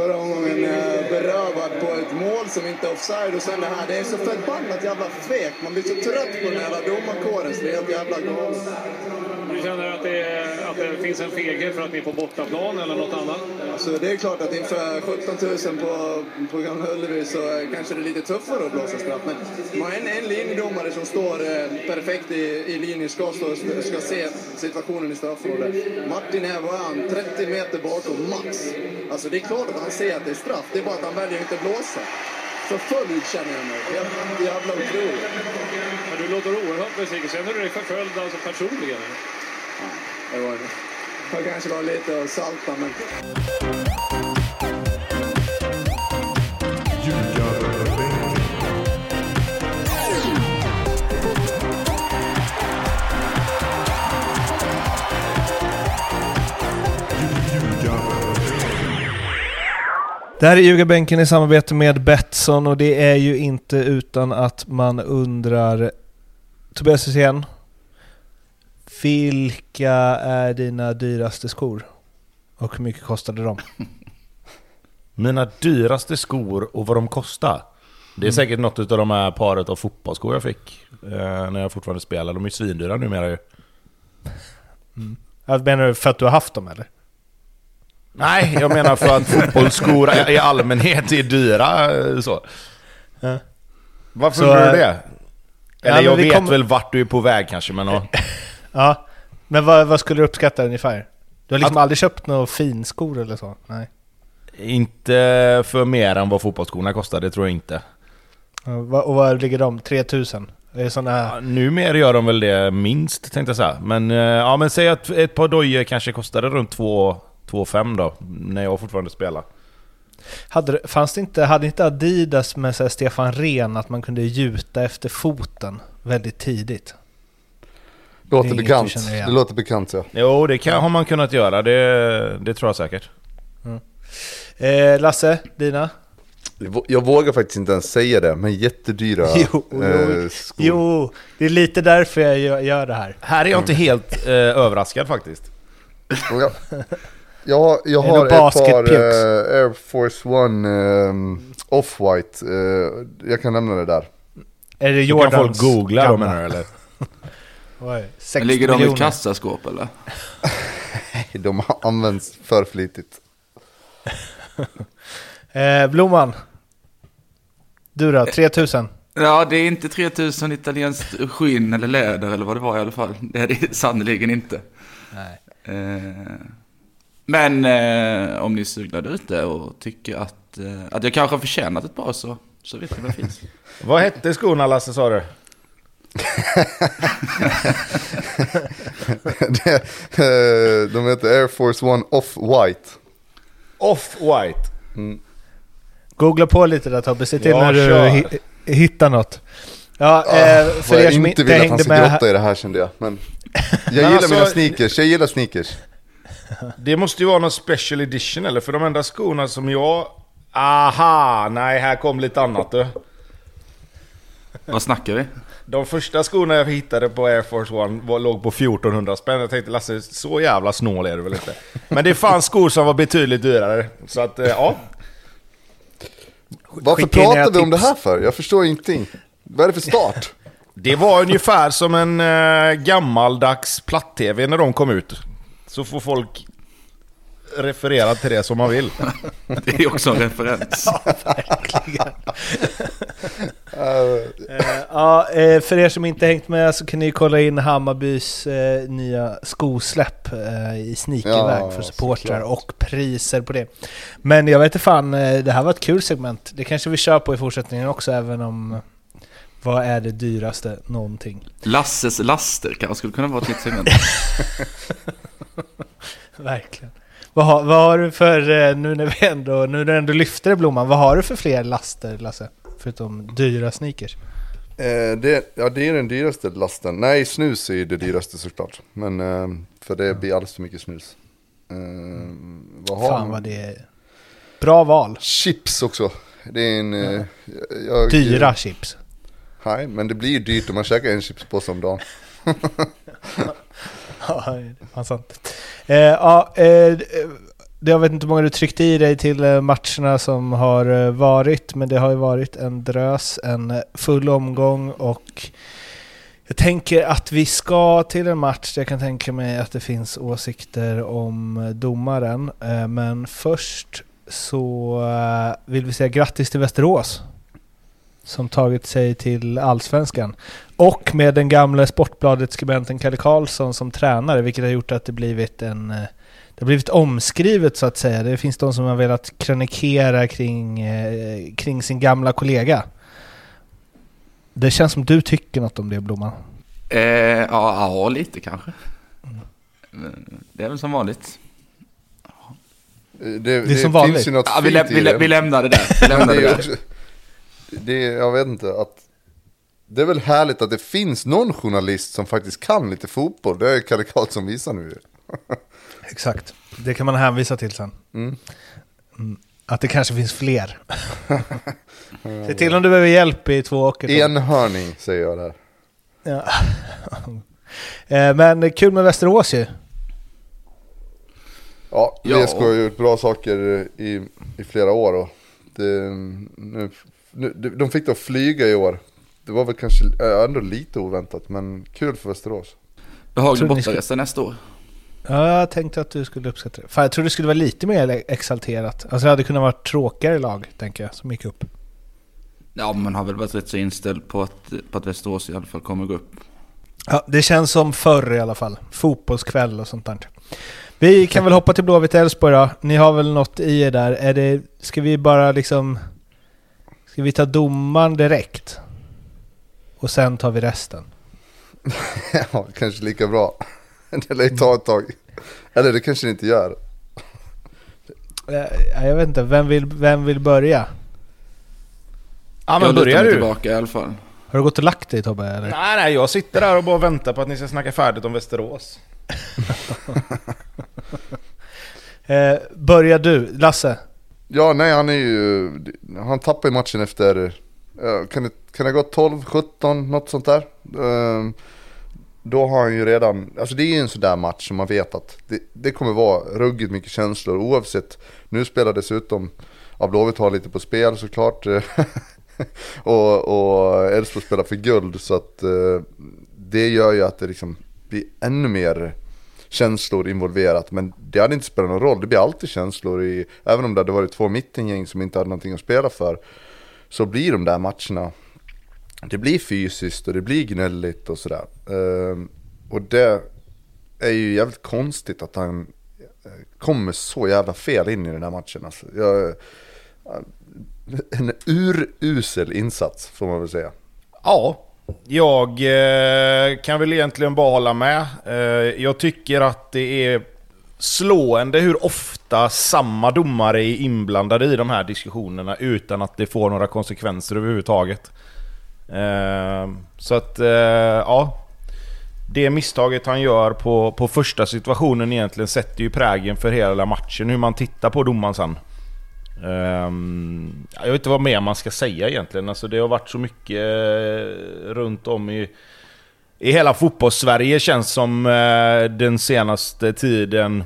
förra omgången eh, berövad på ett mål som inte är offside och sen det här. Det är så förbannat jävla fegt. Man blir så trött på den jävla domarkåren så det är helt jävla galet. Du känner att det, att det finns en feghet för att ni är på bortaplan eller något annat? Alltså, det är klart att inför 17 000 på, på Gamla Ullevi så är kanske det är lite tuffare att blåsa straff. Men man har en, en linjedomare som står eh, perfekt i, i linje, ska, stå, ska se situationen i straffområdet. Martin är, vad han, 30 meter bakom max. Alltså det är klart att han ser att det är straff, det är bara att han väljer inte blåsa. Förföljd känner jag mig. Helt jävla otroligt. Men du låter oerhört besviken. Känner du dig förföljd alltså personligen? Det var, jag kanske var lite att salta, men... Det här är Ljugarbänken i samarbete med Betsson och det är ju inte utan att man undrar Tobias Hysén, vilka är dina dyraste skor? Och hur mycket kostade de? Mina dyraste skor och vad de kostar. Det är Mm. säkert något av de här paret av fotbollsskor jag fick eh, när jag fortfarande spelar. De är ju svindyra numera ju. Jag menar du för att du har haft dem eller? Nej, jag menar för att fotbollsskor i allmänhet är dyra. eh, Så. Ja. Varför Så, undrar du eh, det? ja, Eller men jag vet kommer- väl vart du är på väg kanske, men... ja. Ja, men vad, vad skulle du uppskatta ungefär? Du har liksom Att- aldrig köpt några finskor eller så? Nej. Inte för mer än vad fotbollsskorna kostar, det tror jag inte. Ja, Och vad ligger de? 3000? Är det såna. Ja, numera gör de väl det minst, tänkte jag säga. Men, eh, ja, men säg att ett par dojor kanske kostade runt 2-5 då, när jag fortfarande spelar. Hade, det- fanns det inte, hade inte Adidas med så här Stefan Rehn att man kunde gjuta efter foten väldigt tidigt? Låter inget bekant. Det låter bekant ja. Jo, det kan, har man kunnat göra, det, det tror jag säkert. Eh, Lasse, dina? Jag vågar faktiskt inte ens säga det, men jättedyra Jo, jo, eh, skor. Jo, det är lite därför jag gör, gör det här. Här är jag inte helt eh, överraskad faktiskt. Jag, jag, har- ett par eh, Air Force One eh, Off-White. eh, jag kan nämna det där. Är det Så kan Jordans folk googla då gamla? menar eller? Oj, 60 Ligger de i ett miljoner. kassaskåp eller? De används för flitigt. Eh, Blomman? Du då? 3000? Ja, det är inte 3000 italienskt skinn eller läder eller vad det var i alla fall. Det är det sannerligen inte. Nej. Eh, men eh, om ni är sugna där ute och tycker att, eh, att jag kanske har förtjänat ett par så, så vet ni vad det finns. Vad hette skorna Lasse sa du? Det, eh, de heter Air Force One Off-White. Off-white. Googla på lite där Tobbe, se till Ja, när du hi- hittar något. Ja, eh, för Vad er jag som inte inte vill att han ska med... grotta i det här kände jag. Men jag gillar alltså- mina sneakers, jag gillar sneakers. Det måste ju vara någon special edition eller? För de enda skorna som jag... Aha! Nej, här kom lite annat du. vad snackar vi? De första skorna jag hittade på Air Force One var, låg på 1400 spänn. Jag tänkte Lasse, så jävla snål är du väl inte? Men det fanns skor som var betydligt dyrare. Så att, eh, ja. Varför Skicka in era pratar vi om det tips. här för? Jag förstår ingenting. Vad är det för start? Det var ungefär som en eh, gammaldags platt-tv när de kom ut. Så får folk referera till det som man vill. Det är också en referens. Ja, eh, för er som inte hängt med så kan ni kolla in Hammarbys eh, nya skosläpp i sneakerväg Ja, för supportrar och priser på det. Men jag vet inte fan, det här var ett kul segment. Det kanske vi kör på i fortsättningen också även om... Vad är det dyraste någonting? Lasses laster kanske skulle kunna vara ett nytt segment. Verkligen. Vad har, vad har du för, eh, nu när vi ändå, nu när du ändå lyfter Blomman, vad har du för fler laster Lasse? Förutom dyra sneakers? Eh, det, ja, det är den dyraste lasten. Nej, snus är det dyraste såklart. Men eh, för det blir alldeles för mycket snus. Eh, vad har Fan man? vad det är... Bra val. Chips också. Det är en... Eh, jag, Dyra chips. Nej, men det blir ju dyrt om man käkar en chipspåse om dagen. Ja, det sant. Eh, ja, eh, jag vet inte hur många du tryckte i dig till eh, matcherna som har eh, varit, men det har ju varit en drös, en full omgång och jag tänker att vi ska till en match där jag kan tänka mig att det finns åsikter om domaren. Eh, men först så vill vi säga grattis till Västerås som tagit sig till Allsvenskan. Och med den gamla Sportbladet-skribenten Kalle Karlsson som tränare, vilket har gjort att det blivit en... eh, Det har blivit omskrivet så att säga. Det finns de som har velat krönikera kring, eh, kring sin gamla kollega. Det känns som du tycker något om det, Blomman. Eh, ja, ja, lite kanske. Men Det är väl som vanligt. Det, det, som finns vanligt. ju något Ja, vi, fint lä- i vi, lä- det. vi lämnar det där. Vi lämnar det det är där. Det är, jag vet inte, att det är väl härligt att det finns någon journalist som faktiskt kan lite fotboll. Det är Kalle Karlsson visar nu. Exakt. Det kan man hänvisa till sen. Mm. Mm. Att det kanske finns fler. Se till om du behöver hjälp i två åker. Enhörning säger jag där. Ja. Eh, Men kul med Västerås ju. Ja. VSK har gjort bra saker i, i flera år. Och det, nu, de fick då flyga i år. Det var väl kanske ändå lite oväntat, men kul för Västerås. Behaglig bortaresa nästa år. Ja, jag tänkte att du skulle uppskatta det. Fan, jag tror det skulle vara lite mer exalterat. Alltså det hade kunnat vara tråkigare lag, tänker jag, som gick upp. Ja, man har väl varit rätt så inställd på att, på att Västerås i alla fall kommer gå upp. Ja, det känns som förr i alla fall. Fotbollskväll och sånt där. Vi kan väl hoppa till Blåvitt Elfsborg då. Ni har väl något i er där. Är det, ska vi bara liksom... Ska vi ta domaren direkt? Och sen tar vi resten? ja, kanske lika bra. Det lär ju ta ett tag. Eller det kanske det inte gör. Eh, Jag vet inte, vem vill, vem vill börja? Ja men börjar du? tillbaka i alla fall. Har du gått och lagt dig Tobbe? Eller? Nej nej, jag sitter där och bara väntar på att ni ska snacka färdigt om Västerås. Eh, börjar du, Lasse? Ja, nej han är ju, han tappar ju matchen efter, kan det, kan det ha gått 12, 17, något sånt där. Ehm, då har han ju redan, alltså det är ju en sån där match som man vet att det, det kommer vara ruggigt mycket känslor oavsett. Nu spelar dessutom, ja Blåvitt har lite på spel såklart. och och Elfsborg spelar för guld så att eh, det gör ju att det liksom blir ännu mer känslor involverat. Men det hade inte spelat någon roll, det blir alltid känslor i, även om det hade varit två mittengäng som inte hade någonting att spela för. Så blir de där matcherna, det blir fysiskt och det blir gnälligt och sådär. Ehm, och det är ju jävligt konstigt att han eh, kommer så jävla fel in i den här matchen. Alltså. Jag, eh, en urusel insats får man väl säga. Ja, jag eh, kan väl egentligen bara hålla med. Eh, jag tycker att det är slående hur ofta samma domare är inblandade i de här diskussionerna utan att det får några konsekvenser överhuvudtaget. Eh, så att, eh, ja. Det misstaget han gör på, på första situationen egentligen sätter ju prägen för hela matchen, hur man tittar på domaren sen. Um, jag vet inte vad mer man ska säga egentligen. Alltså det har varit så mycket uh, runt om i, i hela fotbollssverige känns som uh, den senaste tiden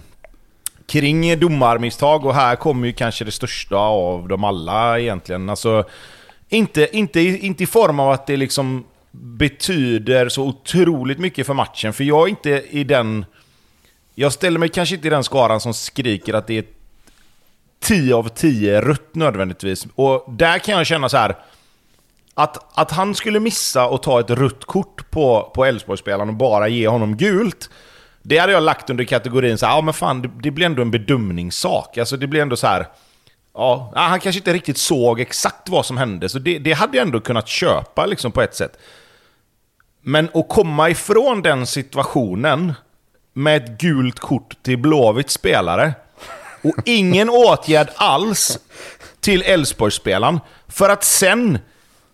kring domarmisstag och här kommer ju kanske det största av dem alla egentligen. Alltså, inte, inte, i- inte i form av att det liksom betyder så otroligt mycket för matchen, för jag är inte i den... Jag ställer mig kanske inte i den skaran som skriker att det är 10 av 10 rött nödvändigtvis. Och där kan jag känna så här. Att, att han skulle missa och ta ett rött kort på, på Elfsborgsspelaren och bara ge honom gult. Det hade jag lagt under kategorin så här, ja men fan det, det blir ändå en bedömningssak. Alltså det blir ändå så här. Ja, han kanske inte riktigt såg exakt vad som hände, så det, det hade jag ändå kunnat köpa liksom på ett sätt. Men att komma ifrån den situationen med ett gult kort till Blåvitts spelare och ingen åtgärd alls till Elfsborgsspelaren för att sen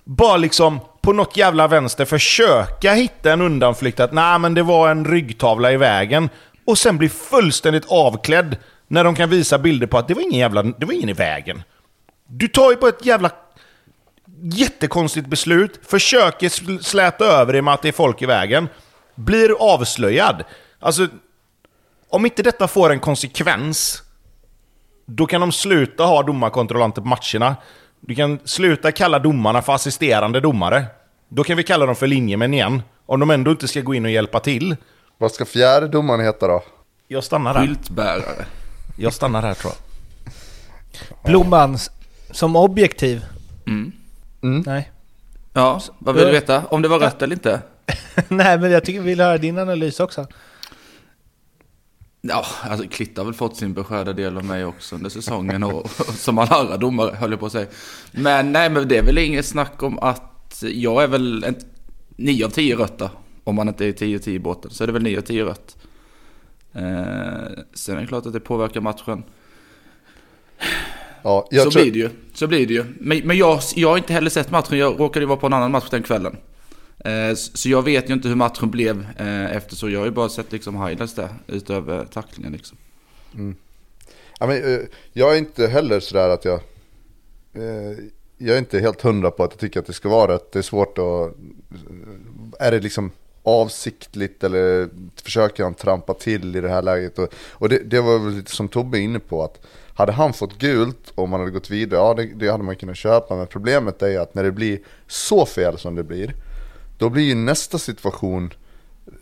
bara liksom på något jävla vänster försöka hitta en undanflykt att nej men det var en ryggtavla i vägen och sen bli fullständigt avklädd när de kan visa bilder på att det var ingen jävla, det var ingen i vägen. Du tar ju på ett jävla jättekonstigt beslut, försöker släta över det med att det är folk i vägen, blir avslöjad. Alltså, om inte detta får en konsekvens då kan de sluta ha domarkontrollanter på matcherna. Du kan sluta kalla domarna för assisterande domare. Då kan vi kalla dem för linjemän igen. Om de ändå inte ska gå in och hjälpa till. Vad ska fjärde domaren heta då? Jag stannar här. Skyltbärare. Jag stannar här tror jag. Blomman som objektiv? Mm. Nej. Ja, vad vill du veta? Om det var rött eller inte? Nej, men jag tycker vi vill höra din analys också. Ja, alltså Klitt har väl fått sin beskärda del av mig också under säsongen och, och som alla andra domare höll jag på att säga. Men nej, men det är väl inget snack om att jag är väl en 9 av 10 rött då. Om man inte är 10-10 i båten så är det väl 9 av 10 rött. Eh, sen är det klart att det påverkar matchen. Ja, så tror, blir det ju. Så blir det ju. Men, men jag, jag har inte heller sett matchen. Jag råkade ju vara på en annan match den kvällen. Eh, så jag vet ju inte hur matchen blev eh, efter så. Jag har ju bara sett liksom highlights där. Utöver tacklingen liksom. Mm. ja, men, eh, jag är inte heller sådär att jag... Jag är inte helt hundra på att jag tycker att det ska vara rätt. Det är svårt att... Är det liksom avsiktligt eller försöker han trampa till i det här läget? Och, och det, det var väl lite som Tobbe är inne på att hade han fått gult och man hade gått vidare, ja det, det hade man kunnat köpa. Men problemet är ju att när det blir så fel som det blir, då blir ju nästa situation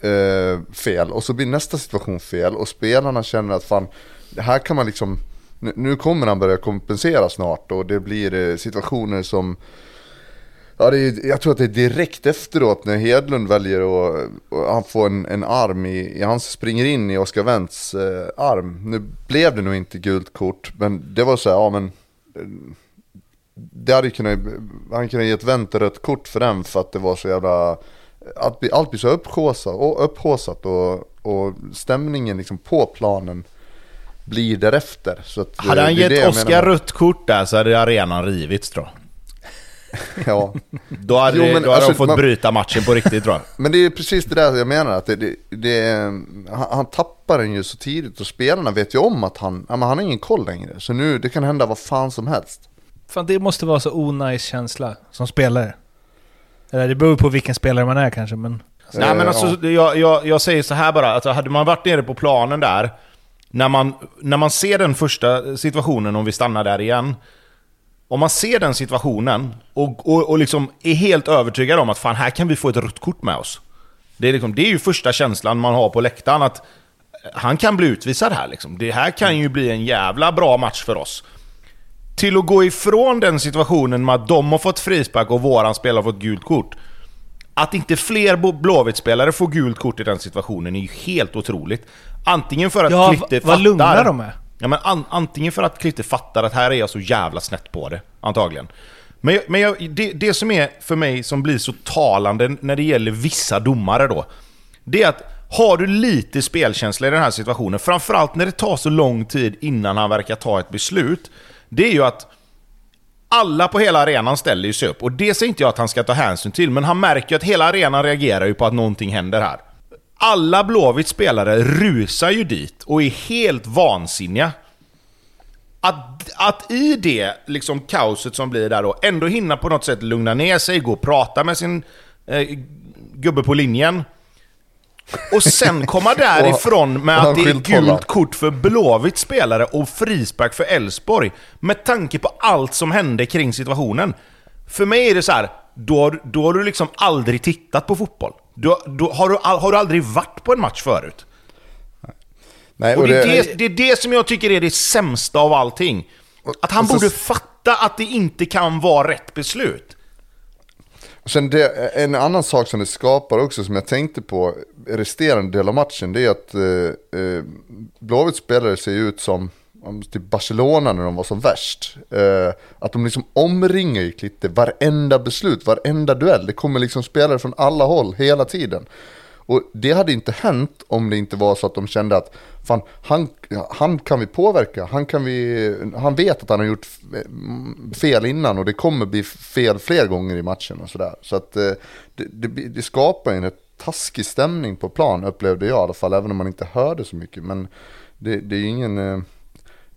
eh, fel. Och så blir nästa situation fel. Och spelarna känner att fan, det här kan man liksom, nu, nu kommer han börja kompensera snart. Och det blir eh, situationer som Ja, det är, jag tror att det är direkt efteråt när Hedlund väljer att och han får en, en arm i, i, han springer in i Oskar Wendts eh, arm. Nu blev det nog inte gult kort, men det var så här, ja men eh, det hade kunnat, han kunde ge ett Wendt rött kort för den för att det var så jävla, blir, allt blir så upphaussat och, upphaussat och, och stämningen liksom på planen blir därefter. Så att, Hade eh, han gett Oskar rött kort där så hade arenan rivits tror jag. Ja. Då hade, Jo, men då hade alltså, de fått man- bryta matchen på riktigt tror jag. Men det är precis det där jag menar, att det, det, det, han, han tappar den ju så tidigt och spelarna vet ju om att han, han har ingen koll längre. Så nu, det kan hända vad fan som helst. Fan, det måste vara så onajs känsla som spelare. Eller det beror på vilken spelare man är kanske, men... Nej men alltså, jag, jag, jag säger så här bara, alltså, hade man varit nere på planen där, när man, när man ser den första situationen, om vi stannar där igen, om man ser den situationen och, och, och liksom är helt övertygad om att fan, här kan vi få ett rött kort med oss. Det är, liksom, det är ju första känslan man har på läktaren, att han kan bli utvisad här. Liksom. Det här kan ju bli en jävla bra match för oss. Till att gå ifrån den situationen med att de har fått frispark och våran spelare har fått gult kort. Att inte fler Blåvitt-spelare får gult kort i den situationen är ju helt otroligt. Antingen för att Ja, Klitte vad fattar... lugna de är. Ja, men an, antingen för att Klitte fattar att här är jag så jävla snett på det, antagligen. Men, jag- men jag, det, det som är för mig som blir så talande när det gäller vissa domare då, det är att har du lite spelkänsla i den här situationen, framförallt när det tar så lång tid innan han verkar ta ett beslut, det är ju att alla på hela arenan ställer ju sig upp. Och det säger inte jag att han ska ta hänsyn till, men han märker ju att hela arenan reagerar ju på att någonting händer här. Alla Blåvitts spelare rusar ju dit och är helt vansinniga. Att, att i det liksom kaoset som blir där då, ändå hinna på något sätt lugna ner sig, gå och prata med sin eh, gubbe på linjen. Och sen komma därifrån med att det är gult kort för Blåvitts spelare och frispark för Elfsborg. Med tanke på allt som hände kring situationen. För mig är det så här, då, har- då har du liksom aldrig tittat på fotboll. Då, då har, du, har du aldrig varit på en match förut. Nej, Och och det, är det, det, det är det som jag tycker är det sämsta av allting. Att han så- borde fatta att det inte kan vara rätt beslut. Sen det, en annan sak som det skapar också som jag tänkte på resterande del av matchen det är att eh, eh, Blåvitts spelare ser ut som typ Barcelona när de var som värst. Eh, att de liksom omringar ju Klitte varenda beslut, varenda duell. Det kommer liksom spelare från alla håll hela tiden. Och det hade inte hänt om det inte var så att de kände att fan, han, han kan vi påverka. Han, kan vi, han vet att han har gjort mm, fel innan och det kommer bli fel fler gånger i matchen och sådär. Så att eh, det, det, det skapar en rätt taskig stämning på plan upplevde jag i alla fall, även om man inte hörde så mycket. Men det, det är ju ingen... Eh,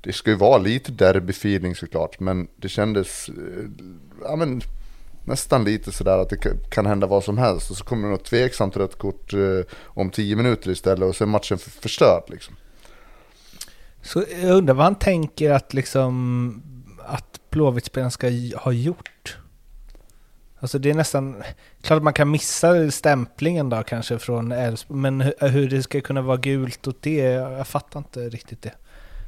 det ska ju vara lite derbyfeeling såklart, men det kändes... Eh, ja, men, nästan lite sådär att det kan hända vad som helst och så kommer det något tveksamt rött kort eh, om tio minuter istället och så är matchen förstörd liksom. Så jag undrar vad han tänker att liksom att Blåvittspelaren ska ha gjort. Alltså det är nästan... Klart att man kan missa stämplingen då kanske från Elfsborg, men hu- hur det ska kunna vara gult åt det, jag fattar inte riktigt det.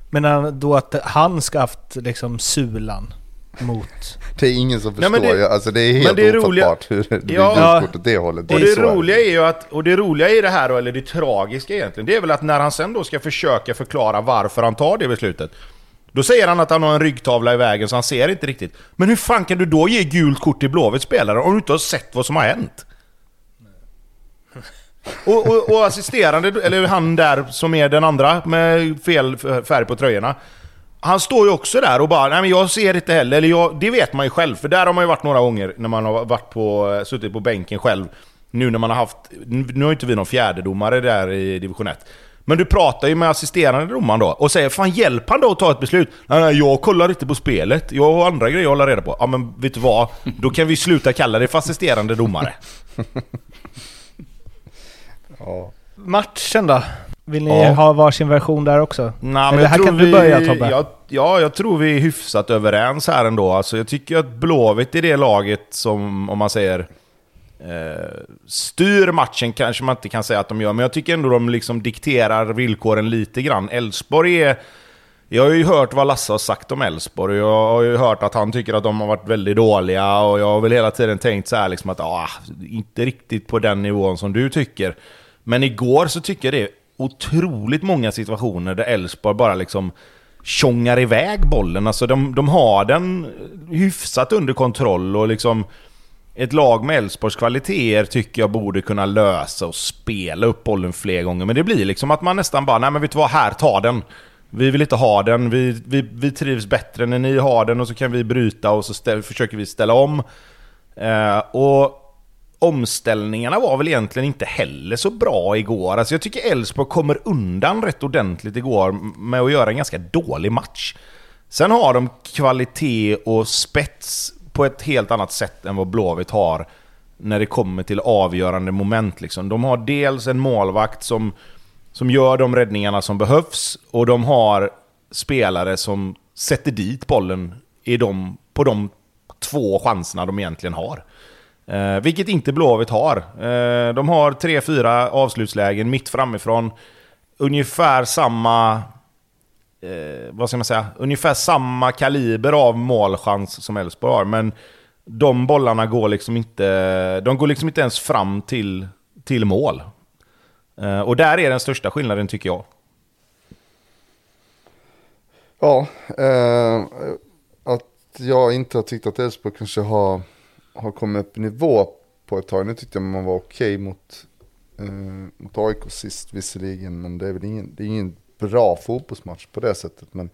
Men då att han ska haft liksom sulan mot... Det är ingen som Nej, förstår men det-. Alltså det är helt det är roliga- ofattbart hur det blir Ja. gult kort åt det hållet. Och är det, roliga är ju att, och det roliga i det här då, eller det tragiska egentligen, det är väl att när han sen då ska försöka förklara varför han tar det beslutet. Då säger han att han har en ryggtavla i vägen så han ser inte riktigt. Men hur fan kan du då ge gult kort till Blåvitts spelare om du inte har sett vad som har hänt? Och, och, och assisterande, eller han där som är den andra med fel färg på tröjorna. Han står ju också där och bara nej men jag ser inte heller, eller jag, det vet man ju själv. För där har man ju varit några gånger när man har varit på, suttit på bänken själv. Nu när man har haft, nu har inte vi någon fjärdedomare där i division 1. Men du pratar ju med assisterande domaren då och säger fan hjälp han då att ta ett beslut. Nej, nej jag kollar inte på spelet, jag har andra grejer att hålla reda på. Ja men vet du vad? Då kan vi sluta kalla det för assisterande domare. Ja. Matchen då? Vill ni Ja. ha varsin version där också? Nej, Eller men jag här tror kan du vi, börja, Tobbe. Jag, ja, jag tror vi är hyfsat överens här ändå. Alltså, jag tycker att Blåvitt är det laget som, om man säger, Eh, styr matchen kanske man inte kan säga att de gör, men jag tycker ändå de liksom dikterar villkoren lite grann. Elfsborg är... Jag har ju hört vad Lasse har sagt om Elfsborg, och jag har ju hört att han tycker att de har varit väldigt dåliga, och jag har väl hela tiden tänkt så här liksom att ah, inte riktigt på den nivån som du tycker. Men igår så tycker jag det är otroligt många situationer där Elfsborg bara liksom tjongar iväg bollen. Alltså de, de har den hyfsat under kontroll och liksom ett lag med Elfsborgs kvaliteter tycker jag borde kunna lösa och spela upp bollen fler gånger. Men det blir liksom att man nästan bara, nej men vet du vad, här, ta den. Vi vill inte ha den, vi, vi, vi trivs bättre när ni har den och så kan vi bryta och så ställ, försöker vi ställa om. Eh, och omställningarna var väl egentligen inte heller så bra igår. Alltså jag tycker Elfsborg kommer undan rätt ordentligt igår med att göra en ganska dålig match. Sen har de kvalitet och spets på ett helt annat sätt än vad Blåvitt har när det kommer till avgörande moment. Liksom. De har dels en målvakt som, som gör de räddningarna som behövs och de har spelare som sätter dit bollen i de, på de två chanserna de egentligen har. Eh, vilket inte Blåvitt har. Eh, de har tre, fyra avslutslägen mitt framifrån. Ungefär samma... Eh, vad ska man säga? Ungefär samma kaliber av målchans som Elfsborg har. Men de bollarna går liksom inte... De går liksom inte ens fram till, till mål. Eh, och där är den största skillnaden tycker jag. Ja, eh, att jag inte har tyckt att Elfsborg kanske har, har kommit upp i nivå på ett tag. Nu tyckte jag man var okej mot, eh, mot AIK sist visserligen, men det är väl ingen, det är ingen bra fotbollsmatch på det sättet. Men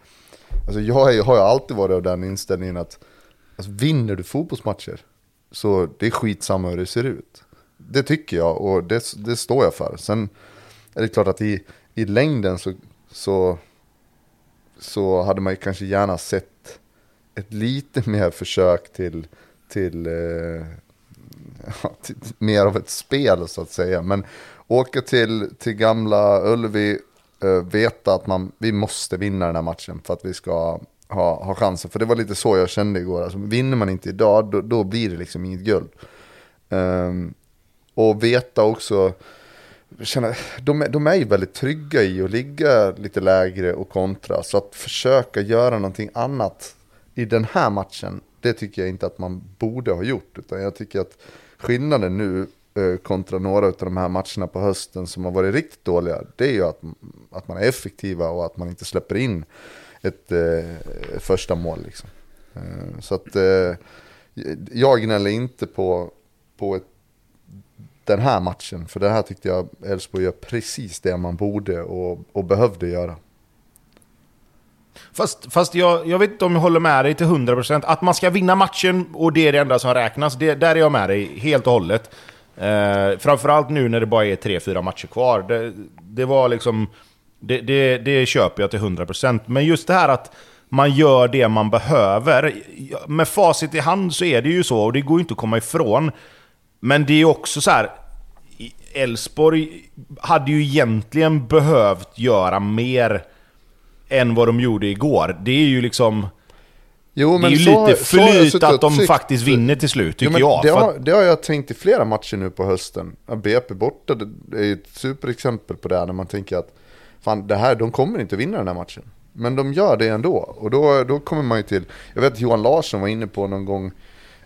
alltså, jag är, har ju alltid varit av den inställningen att alltså, vinner du fotbollsmatcher så det är skitsamma hur det ser ut. Det tycker jag och det, det står jag för. Sen är det klart att i, i längden så, så så hade man ju kanske gärna sett ett lite mer försök till, till, eh, ja, till mer av ett spel så att säga. Men åka till, till gamla Ullevi, Eh, veta att man, vi måste vinna den här matchen för att vi ska ha, ha chansen. För det var lite så jag kände igår. Alltså, vinner man inte idag, då, då blir det liksom inget guld. Um, och veta också, känna, de, är- de är ju väldigt trygga i att ligga lite lägre och kontra. Så att försöka göra någonting annat i den här matchen, det tycker jag inte att man borde ha gjort. Utan jag tycker att skillnaden nu Eh, kontra några av de här matcherna på hösten som har varit riktigt dåliga, det är ju att, att man är effektiva och att man inte släpper in ett eh, första mål. Liksom. Eh, så att eh, jag gnäller inte på, på ett den här matchen. För det här tyckte jag Elfsborg gör precis det man borde och, och behövde göra. Fast, fast jag, jag vet inte om jag håller med dig till 100%. Att man ska vinna matchen och det är det enda som räknas, det, där är jag med dig helt och hållet. Eh, framförallt nu när det bara är 3-4 matcher kvar. Det, det var liksom... Det, det, det köper jag till 100%. Men just det här att man gör det man behöver. Med facit i hand så är det ju så, och det går ju inte att komma ifrån. Men det är också så här. Elfsborg hade ju egentligen behövt göra mer än vad de gjorde igår. Det är ju liksom... Jo, det är ju så- lite flyt att de faktiskt vinner till slut, tycker Jo, men jag. Det har, det har jag tänkt i flera matcher nu på hösten. BP borta det är ett superexempel på det här när man tänker att fan, det här, de kommer inte vinna den här matchen. Men de gör det ändå. Och då, då kommer man ju till, jag vet att Johan Larsson var inne på någon gång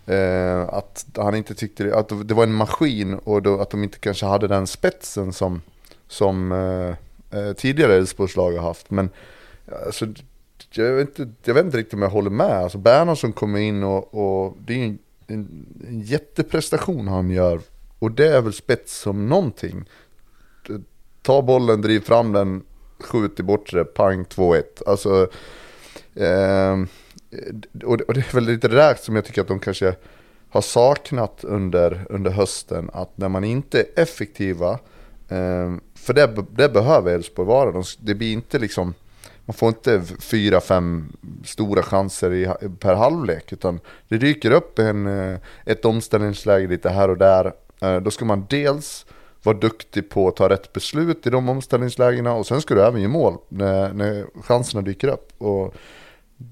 eh, att han inte tyckte att det var en maskin och då, att de inte kanske hade den spetsen som, som eh, eh, tidigare Elfsborgslag har haft. Men alltså, jag vet, inte, jag vet inte riktigt om jag håller med. Alltså Bernhardsson kommer in och, och det är en, en, en jätteprestation han gör. Och det är väl spets som någonting. Ta bollen, driv fram den, skjut i bortre, pang 2-1. Alltså, eh, och, det- och det är väl lite det där som jag tycker att de kanske har saknat under, under hösten. Att när man inte är effektiva, eh, för det, det behöver Elfsborg vara. De, det blir inte liksom, man får inte fyra, fem stora chanser i, per halvlek. Utan det dyker upp en, eh, ett omställningsläge lite här och där. Eh, då ska man dels vara duktig på att ta rätt beslut i de omställningslägena och sen ska du även ge mål när, när chanserna dyker upp. Och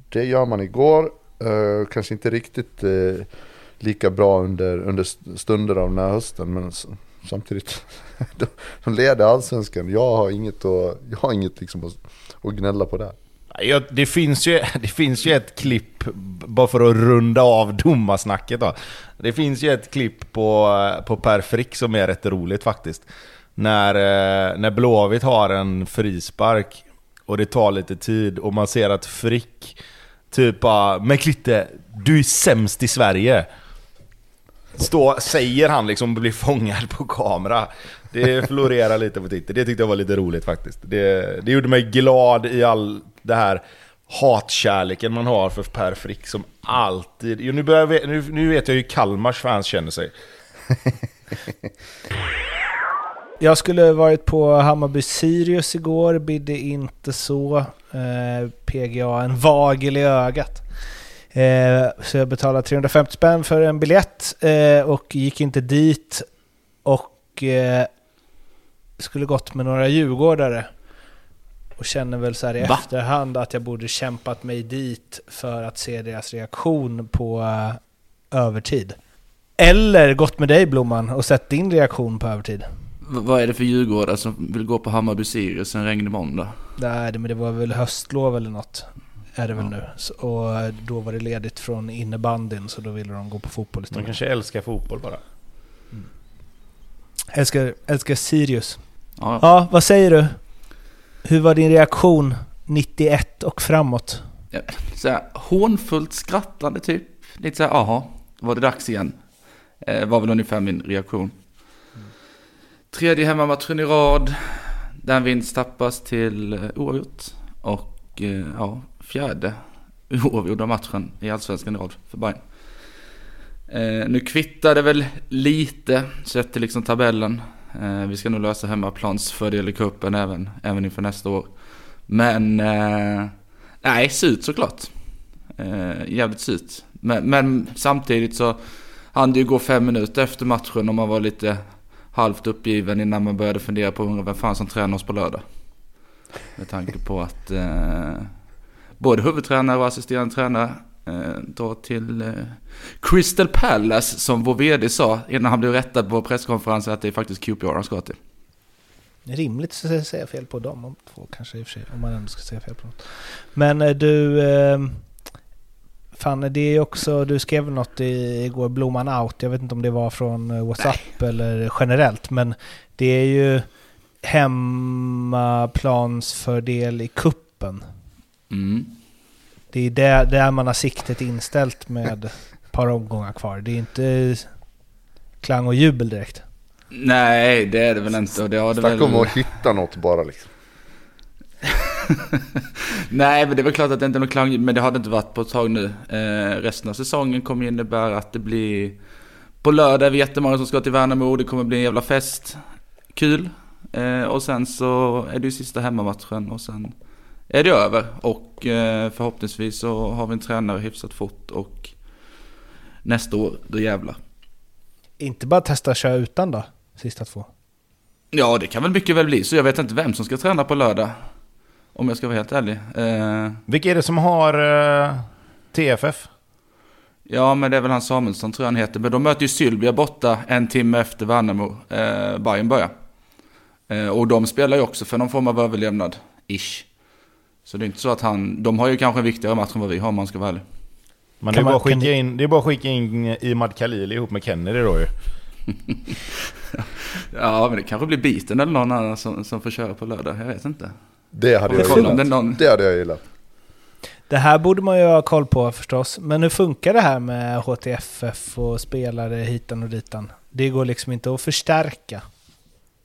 det gör man igår, eh, kanske inte riktigt lika bra under, under stunder av den här hösten men samtidigt, de, de leder allsvenskan. Jag har inget, att, jag har inget liksom att, och gnälla på det. Ja, det, finns ju, det finns ju ett klipp, bara för att runda av domarsnacket då. Det finns ju ett klipp på, på Per Frick som är rätt roligt faktiskt. När, eh, när Blåvitt har en frispark och det tar lite tid och man ser att Frick typ bara Men Klitte, du är sämst i Sverige. Stå, säger han liksom blir fångad på kamera. Det florerar lite på Twitter. Det tyckte jag var lite roligt faktiskt. Det, det gjorde mig glad i all det här hatkärleken man har för Per Frick som alltid... Jo, nu, börjar jag, nu, nu vet jag hur Kalmars fans känner sig. Jag skulle varit på Hammarby Sirius igår, bidde inte så. Eh, PGA en vagel i ögat. Eh, så jag betalade 350 spänn för en biljett eh, och gick inte dit. Och eh, skulle gått med några djurgårdare. Och känner väl så här i Va? efterhand att jag borde kämpat mig dit för att se deras reaktion på eh, övertid. Eller gått med dig Blomman och sett din reaktion på övertid. V- vad är det för djurgårdar som vill gå på Hammarby Sirius en regnig måndag? Nej, det- men det var väl höstlov eller något. Är det väl nu. Så, och då var det ledigt från innebandyn så då ville de gå på fotboll De istället. kanske älskar fotboll bara. Älskar, älskar Sirius. Ja, Ja, vad säger du? Hur var din reaktion 91 och framåt? så här, hånfullt skrattande typ. Lite så här, aha, var det dags igen? Eh, var väl ungefär min reaktion. Tredje hemmamatchen i rad. Där en vinst tappas till eh, oavgjort. Och eh, ja, fjärde oavgjorda matchen i allsvenskan i rad för Bayern. Eh, nu kvittar det väl lite sett till liksom tabellen. Eh, vi ska nog lösa hemmaplansfördel i cupen även, även inför nästa år. Men eh, nej, surt såklart. Eh, jävligt surt. Men, men samtidigt så hann det ju gå fem minuter efter matchen och man var lite halvt uppgiven innan man började fundera på vem fan som tränar oss på lördag. Med tanke på att eh, både huvudtränare och assisterande tränare eh, drar till eh, Crystal Palace som vår vd sa innan han blev rättad på presskonferensen att det är faktiskt QPR han ska till. Det är rimligt att säga- fel på dem om två kanske i och för sig, om man ändå ska säga fel på något. Men eh, du... Fan, det är också... Du skrev något i, igår, Blomman out. Jag vet inte om det var från WhatsApp eller generellt, men det är ju hemmaplansfördel i kuppen. Mm. Det är där, där man har siktet inställt med ett par omgångar kvar. Det är inte klang och jubel direkt. Nej, det är det väl inte. Och det har det Snacka väl... om att hitta något bara liksom. Nej, men det är väl klart att det inte är någon klang, men det har det inte varit på ett tag nu. Eh, resten av säsongen kommer innebära att det blir... På lördag är vi jättemånga som ska till Värnamo, det kommer bli en jävla fest. Kul. Eh, och sen så är det ju sista hemmamatchen och sen är det över. Och eh, förhoppningsvis så har vi en tränare hyfsat fort och nästa år, då jävlar. Inte bara testa att köra utan då, sista två. Ja, det kan väl mycket väl bli så. Jag vet inte vem som ska träna på lördag. Om jag ska vara helt ärlig. Eh, Vilka är det som har eh, TFF? ja, men det är väl han Samuelsson tror jag han heter. Men de möter ju Sylvia borta en timme efter Värnamo, eh, Bayern börjar. Eh, och de spelar ju också för någon form av överlevnad, ish. Så det är inte så att han, de har ju kanske en viktigare match än vad vi har om man ska vara ärlig. Men det är, man- bara att skicka in, det är bara att skicka in Imad Khalili ihop med Kennedy då ju. Ja, men det kanske blir biten eller någon annan som, som får köra på lördag, jag vet inte. Det hade jag om det gillat. någon... Det hade jag gillat. Det här borde man ju ha koll på förstås. Men hur funkar det här med HTFF och spelare hitan och ditan? Det går liksom inte att förstärka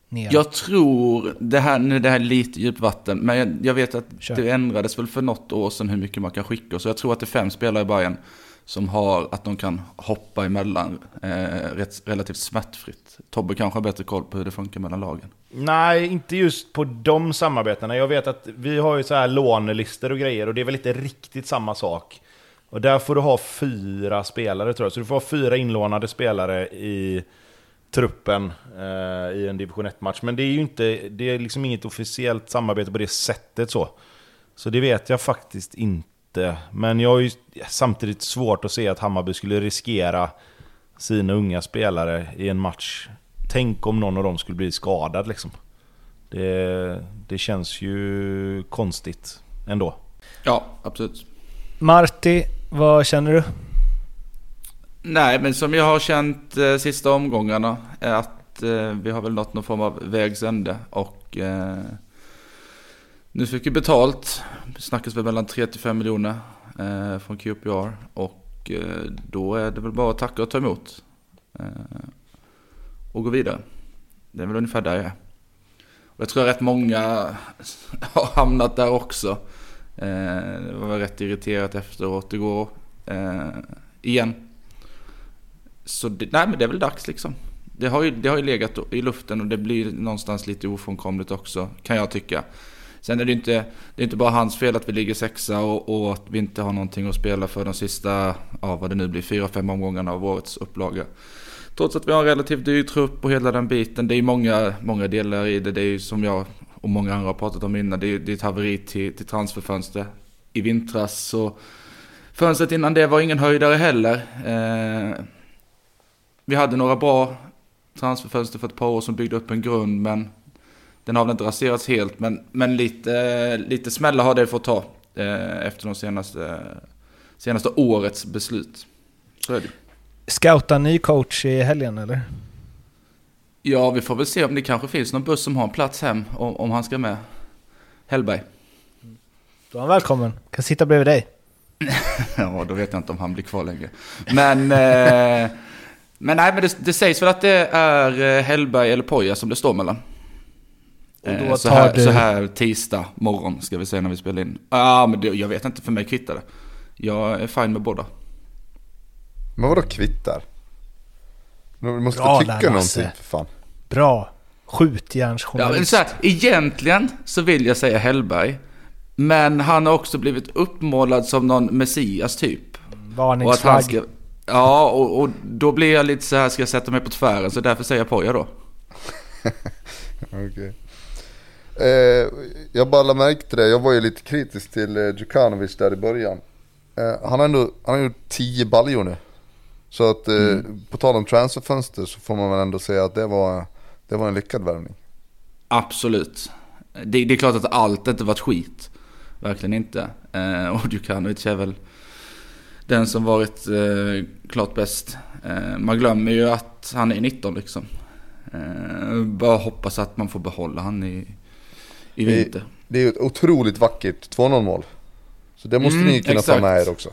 ner. Jag tror, det här, nu det här är lite djupt vatten, men jag, jag vet att Kör. det ändrades väl för något år sedan hur mycket man kan skicka. Så jag tror att det är fem spelare i Bayern som har att de kan hoppa emellan eh, rätt, relativt smärtfritt. Tobbe kanske har bättre koll på hur det funkar mellan lagen. Nej, inte just på de samarbetena. Jag vet att vi har ju så här lånelistor och grejer och det är väl inte riktigt samma sak. Och där får du ha fyra spelare tror jag. Så du får ha fyra inlånade spelare i truppen eh, i en division 1-match. Men det är ju inte, det är liksom inget officiellt samarbete på det sättet så. Så det vet jag faktiskt inte. Men jag har ju samtidigt svårt att se att Hammarby skulle riskera sina unga spelare i en match. Tänk om någon av dem skulle bli skadad liksom. Det, det känns ju konstigt ändå. Ja, absolut. Marti, vad känner du? Nej, men som jag har känt eh, sista omgångarna är att eh, vi har väl nått någon form av vägs ände. Och eh, nu fick vi betalt. Det snackas väl mellan 3 till 5 miljoner eh, från QPR. Och eh, då är det väl bara att tacka och ta emot. Eh, och gå vidare. Det är väl ungefär där jag är. Och jag tror att rätt många har hamnat där också. Eh, det var väl rätt irriterat efteråt igår. Eh, igen. Så det, nej men det är väl dags liksom. Det har, ju, det har ju legat i luften och det blir någonstans lite ofrånkomligt också, kan jag tycka. Sen är det inte, det är inte bara hans fel att vi ligger sexa och, och att vi inte har någonting att spela för de sista, ja vad det nu blir, fyra, fem omgångarna av årets upplaga. Trots att vi har en relativt dyr trupp och hela den biten. Det är många, många delar i det. Det är ju som jag och många andra har pratat om innan. Det är, det är ett haveri till, till transferfönster. I vintras så... Fönstret innan det var ingen höjdare heller. Eh, vi hade några bra transferfönster för ett par år som byggde upp en grund men den har väl inte raserats helt men, men lite, lite smällar har det fått ta eh, efter de senaste, senaste årets beslut. Så är det. Scouta ny coach i helgen eller? Ja, vi får väl se om det kanske finns någon buss som har en plats hem om, om han ska med. Hellberg. Då är han välkommen. Kan sitta bredvid dig. Ja, då vet jag inte om han blir kvar längre. Men, eh, men nej, men det, det sägs väl att det är eh, Hellberg eller Poja som det står mellan. Och då Eh, så, här, du- så här tisdag morgon ska vi säga när vi spelar in. Ja, ah, men det, jag vet inte, för mig kvittar det. Jag är fine med båda. Men vadå kvittar? Du måste Bra tycka Lasse. någonting för fan. Bra. Ja, men Skjutjärnsjournalist. så här, egentligen så vill jag säga Hellberg. Men han har också blivit uppmålad som någon Messias typ. Och att han Varningsflagg. Ja, och, och då blir jag lite så här, ska jag sätta mig på tvären? Så därför säger jag Poja då. Okej. Eh, jag bara till det, jag var ju lite kritisk till eh, Djukanovic där i början. Eh, han har ändå han har gjort 10 baljor nu. Så att eh, på tal om transferfönster så får man väl ändå säga att det var, det var en lyckad värvning. Absolut. Det, det är klart att allt inte varit skit. Verkligen inte. Eh, och Djukanovic är väl den som varit eh, klart bäst. Eh, man glömmer ju att han är 19 liksom. Eh, bara hoppas att man får behålla han i, i Det- vinter. Det är ju ett otroligt vackert 2-0 mål. Så det måste Mm, ni kunna exakt. ta med er också.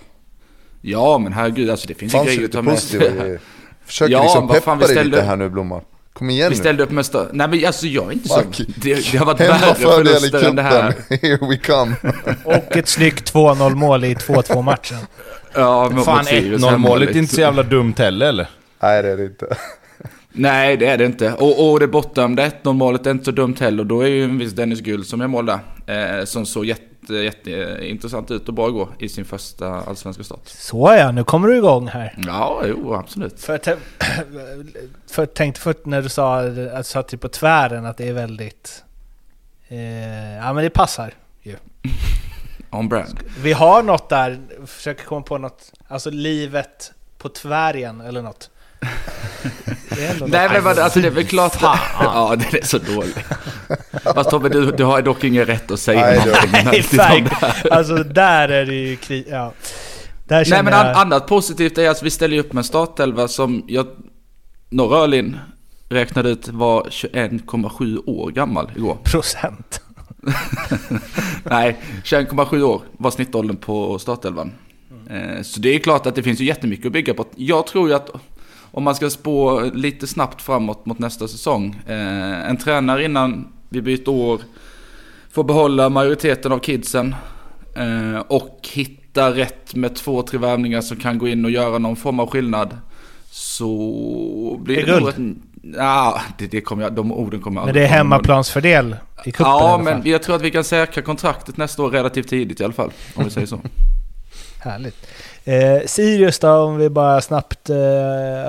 Ja men herregud alltså det finns ju grejer att ta med sig. Försöker Ja, liksom fan, peppa vi dig lite här nu Blomman. Kom igen Vi nu. ställde upp med stö- Nej men alltså jag är inte så... Det, det har varit värre förluster än det här. cupen. Here we come. Och ett snyggt 2-0 mål i 2-2 matchen. Ja, Fan mot Sirius 1-0 hemma, målet är inte liksom. så jävla dumt heller eller? Nej det är det inte. Nej, det är det inte. Och, och det bortdömda 1-0 målet är inte så dumt heller. Då är ju en viss Dennis Guld som jag mål där. Eh, som såg jätte, jätte intressant ut och bra igår i sin första allsvenska start. Så ja, nu kommer du igång här. Ja, jo absolut. För, för tänkte först när du sa att du satt på tvären att det är väldigt... Eh, ja men det passar. ju. On brand. Vi har något där, försöker komma på något, alltså livet på tvärgen eller något. Nej men vad- alltså det är väl klart Ja, den är så dålig. Fast Tobbe, du, du har dock ingen rätt att säga Nej, någonting. Nej. Alltså där är det ju kri- ja. Där Nej men jag... annat positivt är att vi ställer upp med en startelva som jag, Norra Öhlin räknade ut var 21,7 år gammal igår. Procent. Nej, 21,7 år var snittåldern på startelvan. Eh, Så det är klart att det finns ju jättemycket att bygga på. Jag tror ju att om man ska spå lite snabbt framåt mot nästa säsong. eh, En tränare innan vi byter år får behålla majoriteten av kidsen. eh, Och hitta rätt med två, tre värvningar som kan gå in och göra någon form av skillnad. Så blir Det det, nog. Ja, det, det kommer jag, de orden kommer jag Men det är hemmaplansfördel i cupen i Ja, alla men jag tror att vi kan säkra kontraktet nästa år relativt tidigt i alla fall. Om vi säger så. Härligt. Eh, Sirius då, om vi bara snabbt eh,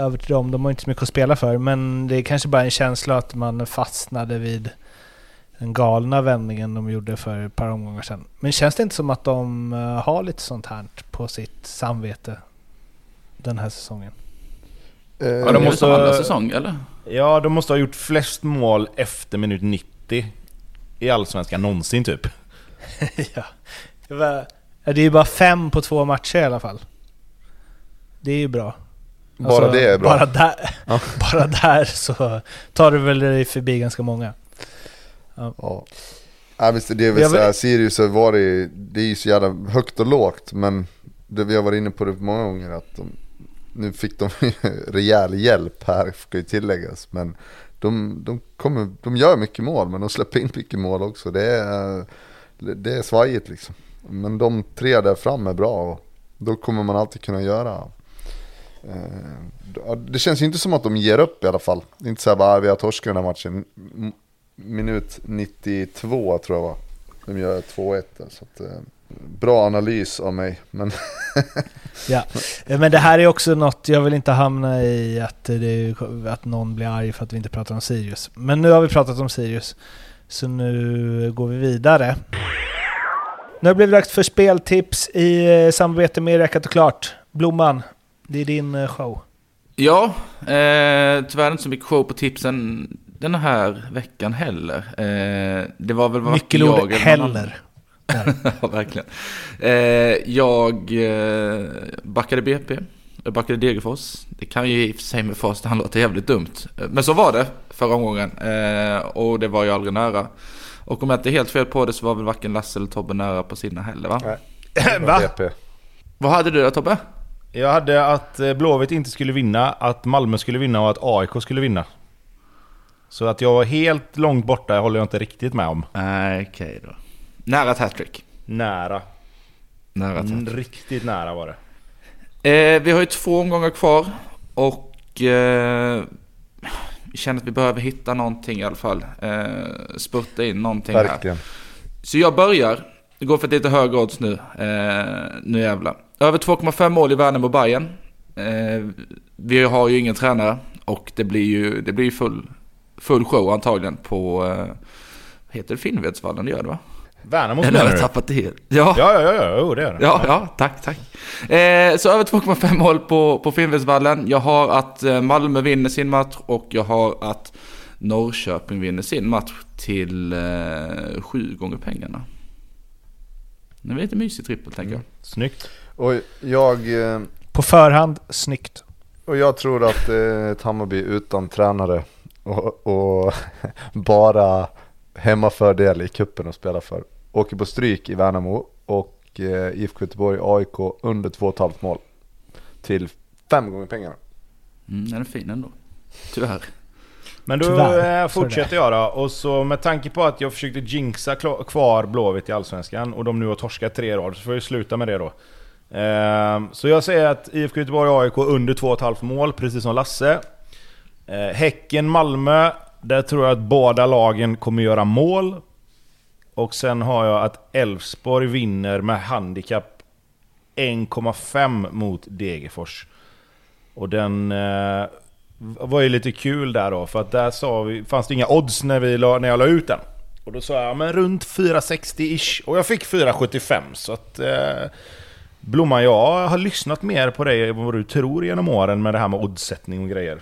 över till dem. De har inte så mycket att spela för, men det är kanske bara en känsla att man fastnade vid den galna vändningen de gjorde för ett par omgångar sedan. Men känns det inte som att de eh, har lite sånt här på sitt samvete den här säsongen? Eh, Ja, de måste som andra säsong, eller? Ja, de måste ha gjort flest mål efter minut 90 i Allsvenskan någonsin typ. ja. Det, var, ja, det är ju bara fem på två matcher i alla fall. Det är ju bra. Bara Alltså, det är bra. Bara där, bara där så tar du väl dig förbi ganska många. Ja. Ja, visst, det är väl Jag så här, vill- Sirius har varit, det är ju så jävla högt och lågt men det, vi har varit inne på det många gånger att de, nu fick de rejäl hjälp här ska ju tilläggas men de, de, kommer, de gör mycket mål men de släpper in mycket mål också. Det är, det är svajigt liksom. Men de tre där fram är bra och då kommer man alltid kunna göra eh, Det känns ju inte som att de ger upp i alla fall. Det är inte så här bara, ah, vi har torskat den här matchen. Minut 92 tror jag var. De gör 2-1 där, så att, eh, Bra analys av mig, men Ja, men det här är också något, jag vill inte hamna i att, det, att någon blir arg för att vi inte pratar om Sirius. Men nu har vi pratat om Sirius, så nu går vi vidare. Nu har det blivit dags för speltips i eh, samarbete med Räckat och Klart. Blomman, det är din eh, show. Ja, eh, tyvärr inte så mycket show på tipsen den här veckan heller. Eh, det var väl varken Nyckelord jag annan- heller. ja, verkligen. Eh, jag eh, backade BP, jag backade Degerfors. Det kan ju i och för sig med fast han låter jävligt dumt. Men så var det förra omgången eh, och det var ju aldrig nära. Och om jag inte är helt fel på det så var väl varken Lasse eller Tobbe nära på sina heller va? Nej. Va? BP. Vad hade du då Tobbe? Jag hade att Blåvitt inte skulle vinna, att Malmö skulle vinna och att AIK skulle vinna. Så att jag var helt långt borta håller jag inte riktigt med om. Nej, okej då. Nära ett hattrick. Nära. Nära ett Mm, hattrick. Riktigt nära var det. Eh, vi har ju två omgångar kvar och eh, vi känner att vi behöver hitta någonting i alla fall. Eh, spurta in någonting här. Verkligen. Så jag börjar. Det går för ett lite högre odds nu. Eh, nu jävlar. Över 2,5 mål i Värnamo Bayern. Eh, vi har ju ingen tränare och det blir ju, det blir ju full, full show antagligen på, eh, heter det Finnvedsvallen? Det gör det va? Värnamo Eller har jag tappat det helt? Ja. Ja, ja, ja, jo, det är det. Ja, ja, tack, tack. Eh, så över 2,5 mål på, på Finnvedsvallen. Jag har att eh, Malmö vinner sin match och jag har att Norrköping vinner sin match till eh, sju gånger pengarna. Det är lite mysigt trippel tänker jag. Snyggt. Och jag, eh, På förhand, snyggt. och jag tror att eh, Hammarby utan tränare och, och bara hemmafördel i kuppen att spela för. Åker på stryk i Värnamo och eh, IFK Göteborg AIK under 2,5 mål. Till fem gånger pengarna. Mm, den är fin ändå. Tyvärr. Men då Tyvärr, eh, fortsätter jag då. Och så med tanke på att jag försökte jinxa kvar Blåvitt i Allsvenskan och de nu har torskat tre rad så får jag sluta med det då. Ehm, så jag säger att IFK Göteborg och AIK under 2,5 mål, precis som Lasse. Eh, häcken Malmö, där tror jag att båda lagen kommer göra mål. Och sen har jag att Elfsborg vinner med handikapp 1,5 mot Degerfors. Och den eh, var ju lite kul där då, för att där sa vi, fanns det inga odds när, vi la, när jag la ut den. Och då sa jag, ja, men runt 460-ish. Och jag fick 475, så att... Eh, Blomman, jag har lyssnat mer på dig än vad du tror genom åren med det här med oddsättning och grejer.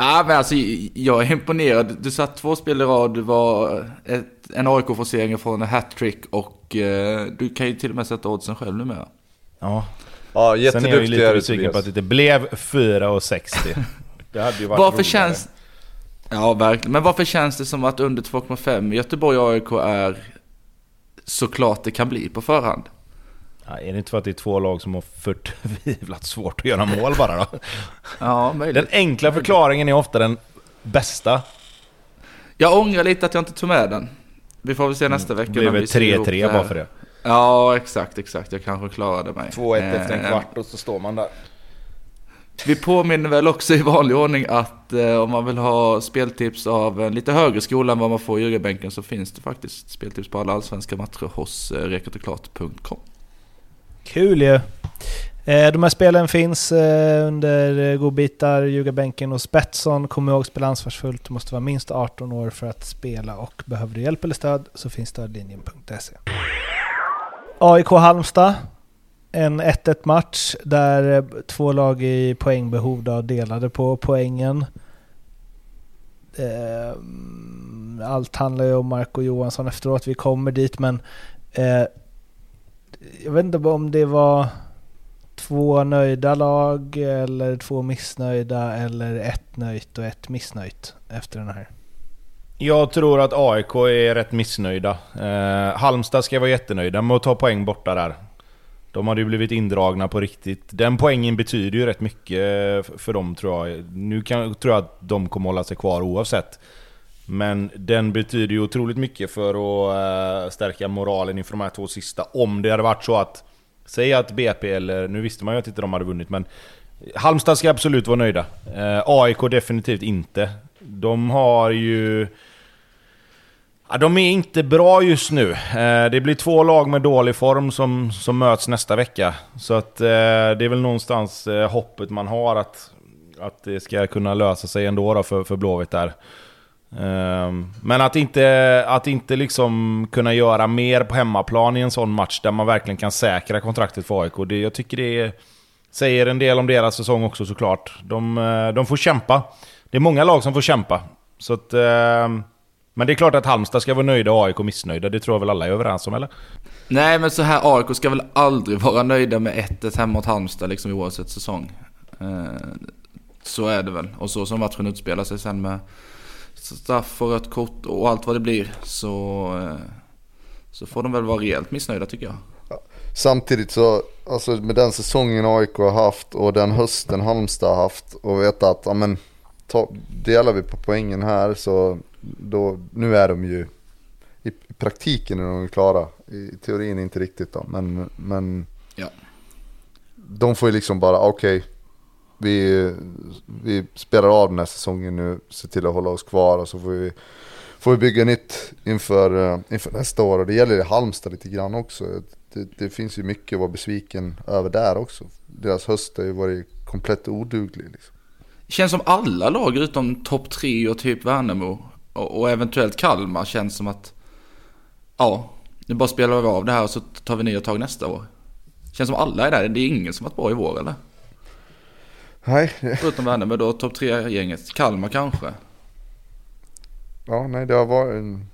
Ja, men alltså jag är imponerad. Du satt två spel i rad, det var ett, en AIK-forcering från en hattrick och eh, du kan ju till och med sätta oddsen själv numera. Ja. Ja, Sen är jag ju lite du besviken på att det inte blev 4,60. Det hade ju varit Varför roligare. känns... Ja, verkligen. Men varför känns det som att under 2,5 Göteborg och AIK är såklart det kan bli på förhand? Ja, är det inte för att det är två lag som har förtvivlat svårt att göra mål bara då? Ja, möjligt. Den enkla förklaringen är ofta den bästa. Jag ångrar lite att jag inte tog med den. Vi får väl se nästa vecka. Det när väl vi ser ihop 3-3 här. bara för det. Ja, exakt, exakt. Jag kanske klarade mig. 2-1 efter en Eh, kvart och så står man där. Vi påminner väl också i vanlig ordning att eh, om man vill ha speltips av en lite högre skola än vad man får i Ljugarbänken så finns det faktiskt speltips på alla allsvenska matcher hos eh, rekatoklart.com. Kul ju! Eh, de här spelen finns eh, under godbitar, ljugarbänken och Betsson. Kom ihåg spela ansvarsfullt, du måste vara minst 18 år för att spela och behöver du hjälp eller stöd så finns stödlinjen.se. AIK Halmstad. En 1-1 match där eh, två lag i poängbehov då delade på poängen. Allt handlar ju om Marco Johansson efteråt, vi kommer dit men jag vet inte om det var två nöjda lag eller två missnöjda eller ett nöjt och ett missnöjt efter den här. Jag tror att AIK är rätt missnöjda. Eh, Halmstad ska vara jättenöjda med att ta poäng borta där. De hade ju blivit indragna på riktigt. Den poängen betyder ju rätt mycket eh, för dem tror jag. Nu kan, tror jag att de kommer hålla sig kvar oavsett. Men den betyder ju otroligt mycket för att eh, stärka moralen inför de här två sista. Om det hade varit så att... Säg att BP, eller nu visste man ju att inte de hade vunnit men... Halmstad ska absolut vara nöjda. Eh, AIK definitivt inte. De har ju... Ja, de är inte bra just nu. Eh, det blir två lag med dålig form som, som möts nästa vecka. Så att det är väl någonstans hoppet man har att, att det ska kunna lösa sig ändå då för, för Blåvitt där. Ehm, men att inte, att inte liksom kunna göra mer på hemmaplan i en sån match där man verkligen kan säkra kontraktet för AIK. Det, jag tycker det säger en del om deras säsong också såklart. De, eh, de får kämpa. Det är många lag som får kämpa. Så att, ehm, men det är klart att Halmstad ska vara nöjda och AIK missnöjda. Det tror jag väl alla är överens om eller? Nej, men så här AIK ska väl aldrig vara nöjda med 1-1 hemma mot Halmstad liksom oavsett säsong. Eh, så är det väl. Och så som matchen utspelar sig sen med straff och rött kort och allt vad det blir så, eh, så får de väl vara rejält missnöjda tycker jag. Samtidigt så, alltså med den säsongen AIK har haft och den hösten Halmstad har haft och veta att, ja men, ta, delar vi på poängen här så då, nu är de ju, i, praktiken är de klara. I teorin inte riktigt då, men, men Ja. de får ju liksom bara, okej, vi, vi spelar av den här säsongen nu, ser till att hålla oss kvar och så får vi, får vi bygga nytt inför, eh, inför nästa år. Och det gäller i Halmstad lite grann också. Det, det finns ju mycket att vara besviken över där också. Deras höst har ju varit komplett oduglig. Liksom. Känns som alla lag utom topp tre och typ Värnamo och, och eventuellt Kalmar känns som att ja, nu bara spelar vi av det här och så tar vi nya tag nästa år. Känns som alla är där. Det är ingen som varit bra i vår eller? Nej, Förutom Värnamo då, topp tre gänget. Kalmar kanske. ja, nej, det har varit en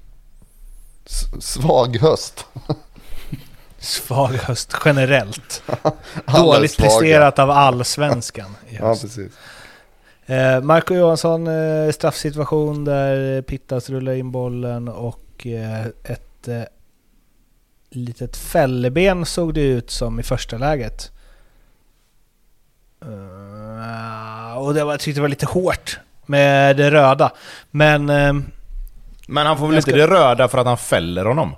s- svag höst. Svag höst generellt. Dåligt svaga. presterat av allsvenskan. i Ja, höst. precis. Eh, Marco Johansson, eh, straffsituation där Pittas rullar in bollen och eh, ett eh, litet fälleben såg det ut som i första läget. Eh, och det var, jag tyckte det var lite hårt med det röda. Men eh, Men han får väl inte ska- det röda för att han fäller honom?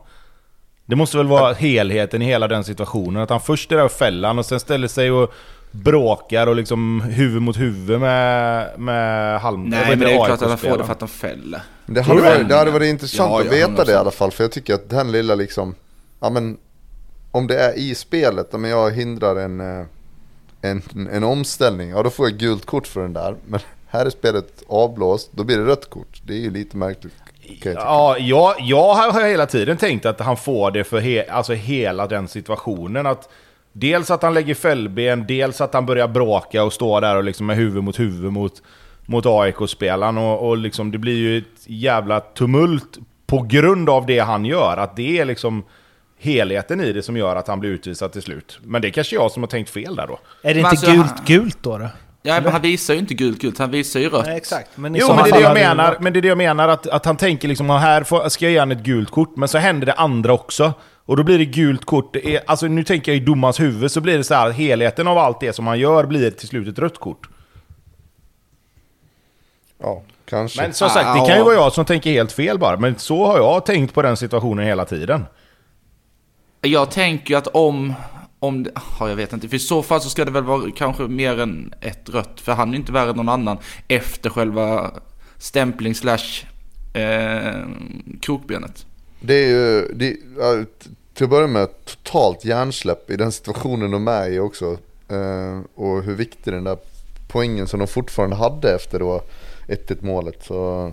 Det måste väl vara helheten i hela den situationen. Att han först är där och fäller han och sen ställer sig och bråkar och liksom huvud mot huvud med, med Halm... Nej men det är klart att han får det för att han fäller. Det hade, varit, det? hade varit intressant Ja, att veta det i 100%. alla fall. För jag tycker att den lilla liksom, ja men om det är i spelet, om jag hindrar en, eh, en, en omställning, ja då får jag gult kort för den där. Men här är spelet avblåst, då blir det rött kort. Det är ju lite märkligt. Jag Ja, jag, jag har hela tiden tänkt att han får det för he, alltså hela den situationen. Att dels att han lägger fällben, dels att han börjar bråka och stå där och liksom med huvud mot huvud mot, mot AIK-spelaren. Och, och liksom det blir ju ett jävla tumult på grund av det han gör. Att det är liksom helheten i det som gör att han blir utvisad till slut. Men det är kanske jag som har tänkt fel där då. Är det Men inte alltså, gult han- gult då? då? Ja, men han visar ju inte gult gult, han visar ju rött. Nej, exakt. Men Jo, men det det jag menar. Men det är det jag menar, att, att han tänker liksom "Ja, här får, ska jag ge han ett gult kort, men så händer det andra också. Och då blir det gult kort. Det är, alltså nu tänker jag i domarens huvud, så blir det så här, helheten av allt det som han gör blir till slut ett rött kort. Ja, kanske. Men som sagt, det kan ju vara jag som tänker helt fel bara. Men så har jag tänkt på den situationen hela tiden. Jag tänker ju att om, om det, ja, jag vet inte, för i så fall så ska det väl vara kanske mer än ett rött, för han är inte värre än någon annan efter själva stämpling slash eh, krokbenet. Det är ju, det, ja, till att börja med, totalt hjärnsläpp i den situationen de är i också. Eh, och hur viktig den där poängen som de fortfarande hade efter då 1-1 målet. Så,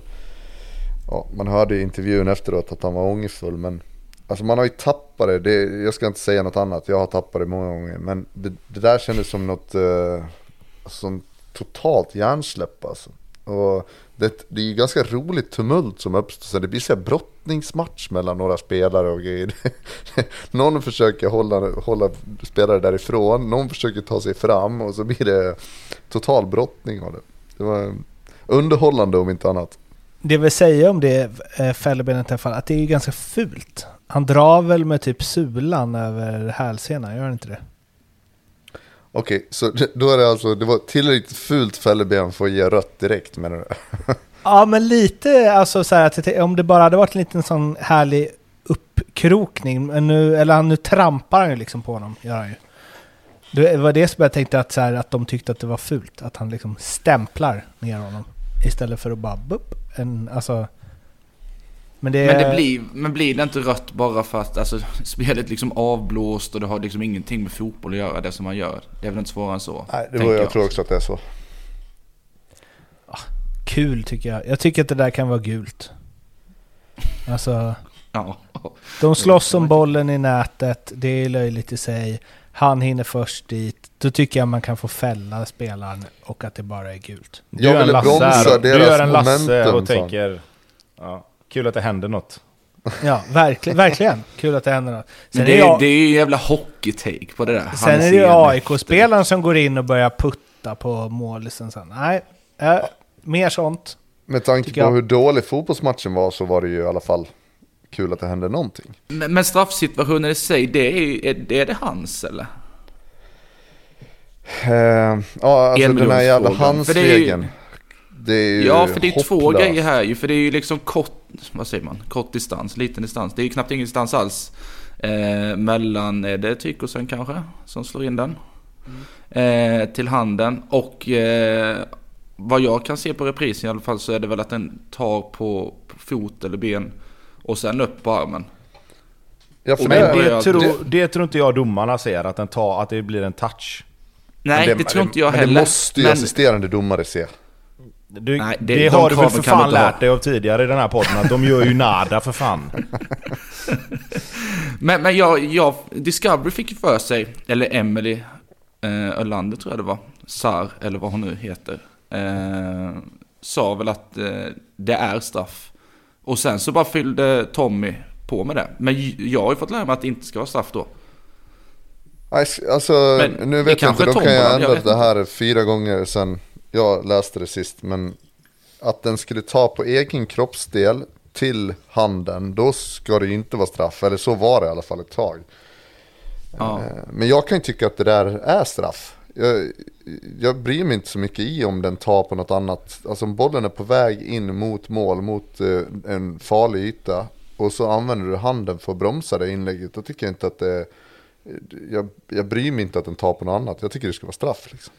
ja, man hörde i intervjun efteråt att han var ångerfull men Alltså man har ju tappat det, det, jag ska inte säga något annat, jag har tappat det många gånger. Men det, det där kändes som något, eh, som totalt hjärnsläpp alltså. Och det, det är ju ganska roligt tumult som uppstår, så det blir så här brottningsmatch mellan några spelare och grejer. någon försöker hålla, hålla spelare därifrån, någon försöker ta sig fram och så blir det total brottning av det. Det var underhållande om inte annat. Det vill säga om det eh, fällbenet i alla fall, att det är ju ganska fult. Han drar väl med typ sulan över hälsenan, gör han inte det? Okej, så det- då är det alltså, det var tillräckligt fult fälleben för att ge rött direkt menar du? Ja, men lite alltså så här, att om det bara hade varit en liten sån härlig uppkrokning, men nu, eller nu trampar han ju liksom på honom, gör han ju. Det var det som jag tänkte att, så här, att de tyckte att det var fult, att han liksom stämplar ner honom. Istället för att bara bupp, en, alltså... Men det, Men det blir, men blir det inte rött bara för att alltså, spelet liksom avblåst och det har liksom ingenting med fotboll att göra det som man gör? Det är väl inte svårare än så? Nej, det var, jag tror också att det är så. kul tycker jag. Jag tycker att det där kan vara gult. Alltså... Ja. De slåss om bollen i nätet, det är löjligt i sig. Han hinner först dit. Då tycker jag man kan få fälla spelaren och att det bara är gult. Du Jag gör en ville Lasse bromsa här. Du deras gör en Lasse momentum, och tänker... Ja, kul att det händer något. Ja, verkligen. verkligen. Kul att det händer något. Sen det, är, jag, det är ju jävla hockey-take på det där. Han sen är det ju. AIK-spelaren som går in och börjar putta på målisen sen. Nej, äh, mer sånt. Med tanke på jag. hur dålig fotbollsmatchen var så var det ju i alla fall kul att det hände någonting. Men, men straffsituationen i sig, det är, är, är det hans eller? Eh, ja, alltså den här jävla. För det är ju- handsregeln. Ja, för det är ju två grejer här ju. För det är ju liksom kort, vad säger man, kort distans, liten distans. Det är ju knappt ingen distans alls. Eh, mellan, är det Tykosen kanske, som slår in den? Eh, till handen. Och eh, vad jag kan se på reprisen i alla fall så är det väl att den tar på, på fot eller ben. Och sen upp på armen. Ja, det, men Men det- det, det- tror, det tror inte jag domarna ser, att, den tar, att det blir en touch. Nej, men det, tror inte jag men heller. det måste ju assisterande domare se. Du, Nej, det, det- de har du väl för fan lärt dig av tidigare i den här podden, att de gör ju nada för fan. Men, men jag, jag, Discovery fick ju för sig, eller Emily eh, Ölander tror jag det var, Sar, eller vad hon nu heter, eh, sa väl att eh, det är straff. Och sen så bara fyllde Tommy på med det. Men jag har ju fått lära mig att det inte ska vara straff då. Alltså, Men nu vet jag inte, då kan jag ändra det här fyra gånger sedan jag läste det sist. Men att den skulle ta på egen kroppsdel till handen, då ska det ju inte vara straff. Eller så var det i alla fall ett tag. Ja. Eh, Men jag kan ju tycka att det där är straff. Jag, jag bryr mig inte så mycket i om den tar på något annat. Alltså om bollen är på väg in mot mål, mot eh, en farlig yta. Och så använder du handen för att bromsa det inlägget. Då tycker jag inte att det... Jag, jag bryr mig inte att den tar på något annat. Jag tycker det ska vara straff. Liksom.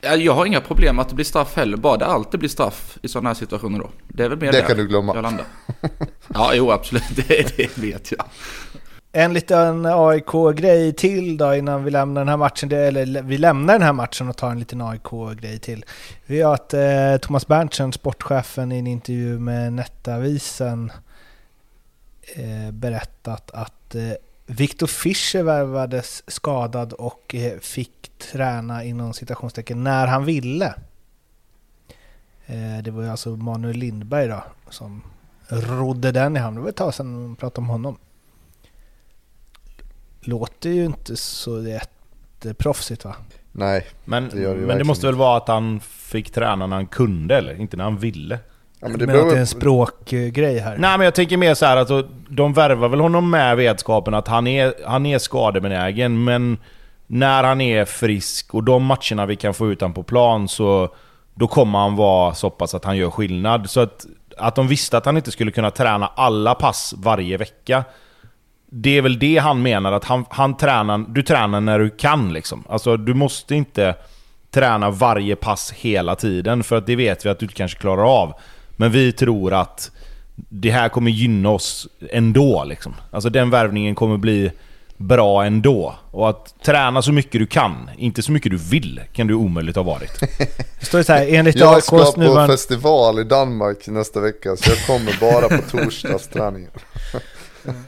Ja, Jag har inga problem att det blir straff heller, bara det alltid blir straff i sådana här situationer då. Det är väl mer Det där kan du glömma. Jag landar. Ja, jo absolut, det, det vet jag. En liten AIK-grej till då innan vi lämnar den här matchen, eller vi lämnar den här matchen och tar en liten AIK-grej till. Vi har att eh, Thomas Berntsen, sportchefen, i en intervju med Nettavisen eh, berättat att eh, Viktor Fischer värvades skadad och eh, fick träna inom citationstecken när han ville. Eh, det var ju alltså Manuel Lindberg då som rodde den i hamn. Det var ett tag sedan vi pratade om honom. Låter ju inte så jätteproffsigt va? Nej, Men Det gör det men det måste väl vara att han fick träna när han kunde eller? Inte när han ville? Ja, men det men att det är beror en språkgrej här. Nej men jag tänker mer så här att de värvar väl honom med vetskapen att han är, han är skadebenägen men när han är frisk och de matcherna vi kan få ut honom på plan så då kommer han vara så pass att han gör skillnad. Så att, att de visste att han inte skulle kunna träna alla pass varje vecka det är väl det han menar, att han, han tränar, du tränar när du kan liksom. Alltså du måste inte träna varje pass hela tiden, för att det vet vi att du kanske klarar av. Men vi tror att det här kommer gynna oss ändå liksom. Alltså den värvningen kommer bli bra ändå. Och att träna så mycket du kan, inte så mycket du vill, kan du omöjligt ha varit. Det står så här, enligt Jag ska på nuvarande... festival i Danmark nästa vecka så jag kommer bara på torsdagsträningen.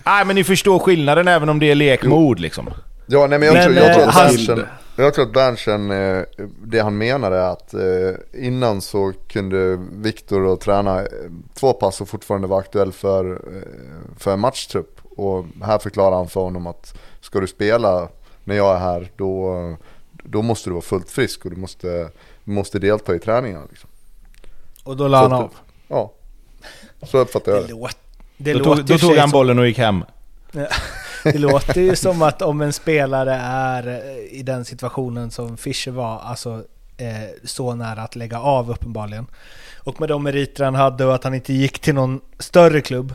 Nej men ni förstår skillnaden även om det är lek med ord liksom. Ja, nej men jag, Men, tror, jag tror eh, att han- Berntsen, jag tror att Berntsen, eh, det han menar är att eh, innan så kunde Viktor då träna eh, två pass och fortfarande vara aktuell för, för en matchtrupp. Och här förklarar han för honom att ska du spela när jag är här då, då måste du vara fullt frisk och du måste, måste delta i träningarna. Liksom. Och då la han av. Ja, så uppfattar jag Det, det. låt, det, Då tog, då tog han bollen och gick hem det låter ju som att om en spelare är eh, i den situationen som Fischer var, alltså eh, så nära att lägga av uppenbarligen. Och med de meriter han hade och att han inte gick till någon större klubb.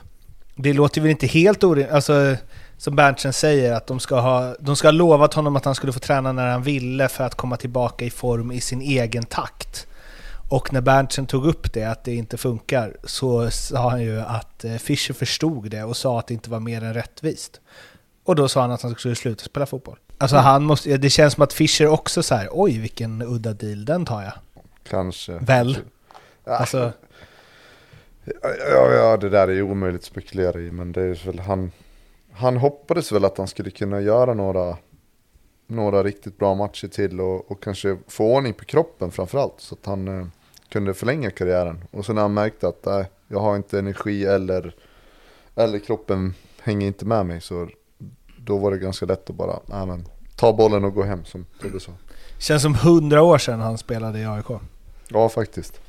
Det låter väl inte helt orimligt, alltså som Berntsen säger, att de ska, ha, de ska ha lovat honom att han skulle få träna när han ville för att komma tillbaka i form i sin egen takt. Och när Berntsen tog upp det, att det inte funkar, så sa han ju att eh, Fischer förstod det och sa att det inte var mer än rättvist. Och då sa han att han skulle sluta spela fotboll. Alltså han måste, det känns som att Fischer också så här, oj vilken udda deal, den tar jag. Kanske. Väl? Ja, Alltså, Ja, ja, det där är ju omöjligt att spekulera i, men det är väl han, han hoppades väl att han skulle kunna göra några, några riktigt bra matcher till och, och kanske få ordning på kroppen framförallt, så att han eh, kunde förlänga karriären. Och sen när han märkte att nej, jag har inte energi eller, eller kroppen hänger inte med mig, så då var det ganska lätt att bara, nej men, ta bollen och gå hem som Tobbe sa. känns som hundra år sedan han spelade i AIK. Ja, faktiskt.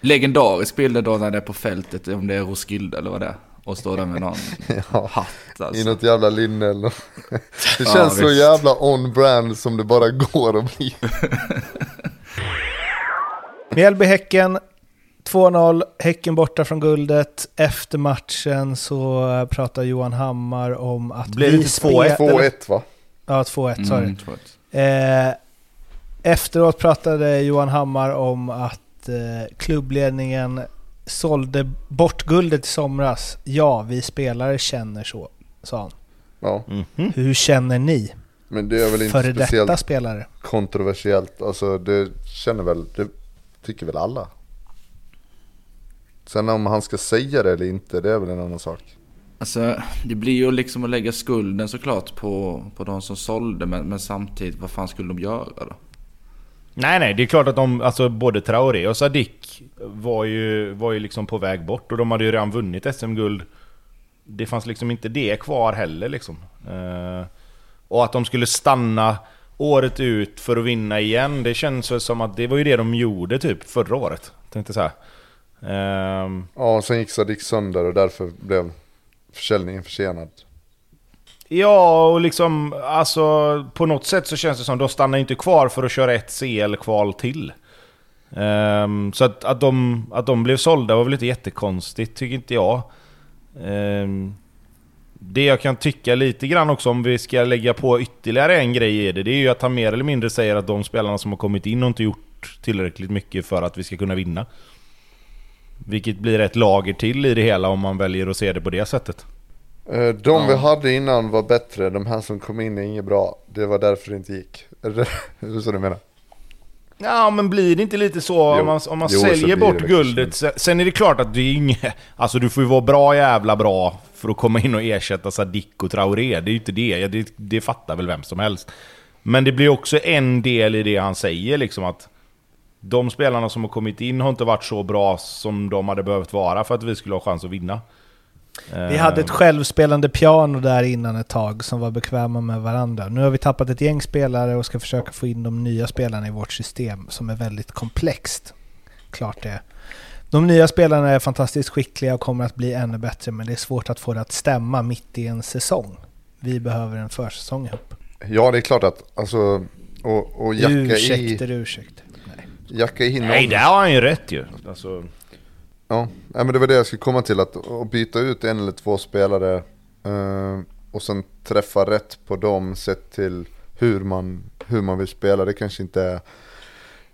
Legendarisk bild då när det är på fältet, om det är Roskilde eller vad det är. Och står där med någon Ja. hatt I alltså. något jävla linne eller. Det Ja, känns så visst. jävla on-brand som det bara går att bli. Mjällby-Häcken 2-0, Häcken borta från guldet. Efter matchen så pratar Johan Hammar om att Blir det vi inte spel- 2-1 va? Ja, 2-1, sorry. Mm, tror jag. Eh, efteråt pratade Johan Hammar om att eh, klubbledningen sålde bort guldet i somras. Ja, vi spelare känner så, sa han. Ja, Mhm. Hur känner ni? men det är väl inte Före detta speciellt spelare. kontroversiellt. Alltså det känner väl, det tycker väl alla. Sen om han ska säga det eller inte, det är väl en annan sak. Alltså, det blir ju liksom att lägga skulden såklart på, på de som sålde, men, men samtidigt, vad fan skulle de göra då? Nej nej, det är klart att de, alltså både Traoré och Sadik var ju, var ju liksom på väg bort och de hade ju redan vunnit SM-guld. Det fanns liksom inte det kvar heller liksom. Eh, och att de skulle stanna året ut för att vinna igen, det känns väl som att det var ju det de gjorde typ förra året. Tänkte så här. Ehm, Ja, sen gick Sadik sönder och därför blev försäljningen försenad. Ja, och liksom alltså på något sätt så känns det som att de stannar inte kvar för att köra ett CL-kval till. Ehm, så att, att, de, att de blev sålda var väl inte jättekonstigt, tycker inte jag. Ehm, det jag kan tycka lite grann också om vi ska lägga på ytterligare en grej i det, det är ju att han mer eller mindre säger att de spelarna som har kommit in har inte gjort tillräckligt mycket för att vi ska kunna vinna. Vilket blir ett lager till i det hela om man väljer att se det på det sättet. Eh, De vi hade innan var bättre, de här som kom in är inget bra. Det var därför det inte gick. Är det, är det så du menar? Ja, men blir det inte lite så Jo. om man, om man Jo, säljer bort det guldet? Sen, sen är det klart att det är inget... Alltså du får ju vara bra jävla bra för att komma in och ersätta Sadik och Traoré. Det är ju inte det. Ja, det. Det fattar väl vem som helst. Men det blir också en del i det han säger liksom att... De spelarna som har kommit in har inte varit så bra som de hade behövt vara för att vi skulle ha chans att vinna. Vi hade ett självspelande piano där innan ett tag som var bekväma med varandra. Nu har vi tappat ett gäng spelare och ska försöka få in de nya spelarna i vårt system som är väldigt komplext. Klart det. De nya spelarna är fantastiskt skickliga och kommer att bli ännu bättre men det är svårt att få det att stämma mitt i en säsong. Vi behöver en försäsong ihop. Ja, det är klart att, alltså, och, och jacka Ursäkter, i, ursäkter. Nej. jacka in Nej, där har han ju rätt ju. Alltså, Ja, men det var det jag skulle komma till. Att, att byta ut en eller två spelare eh, och sen träffa rätt på dem sett till hur man, hur man vill spela. Det kanske inte är...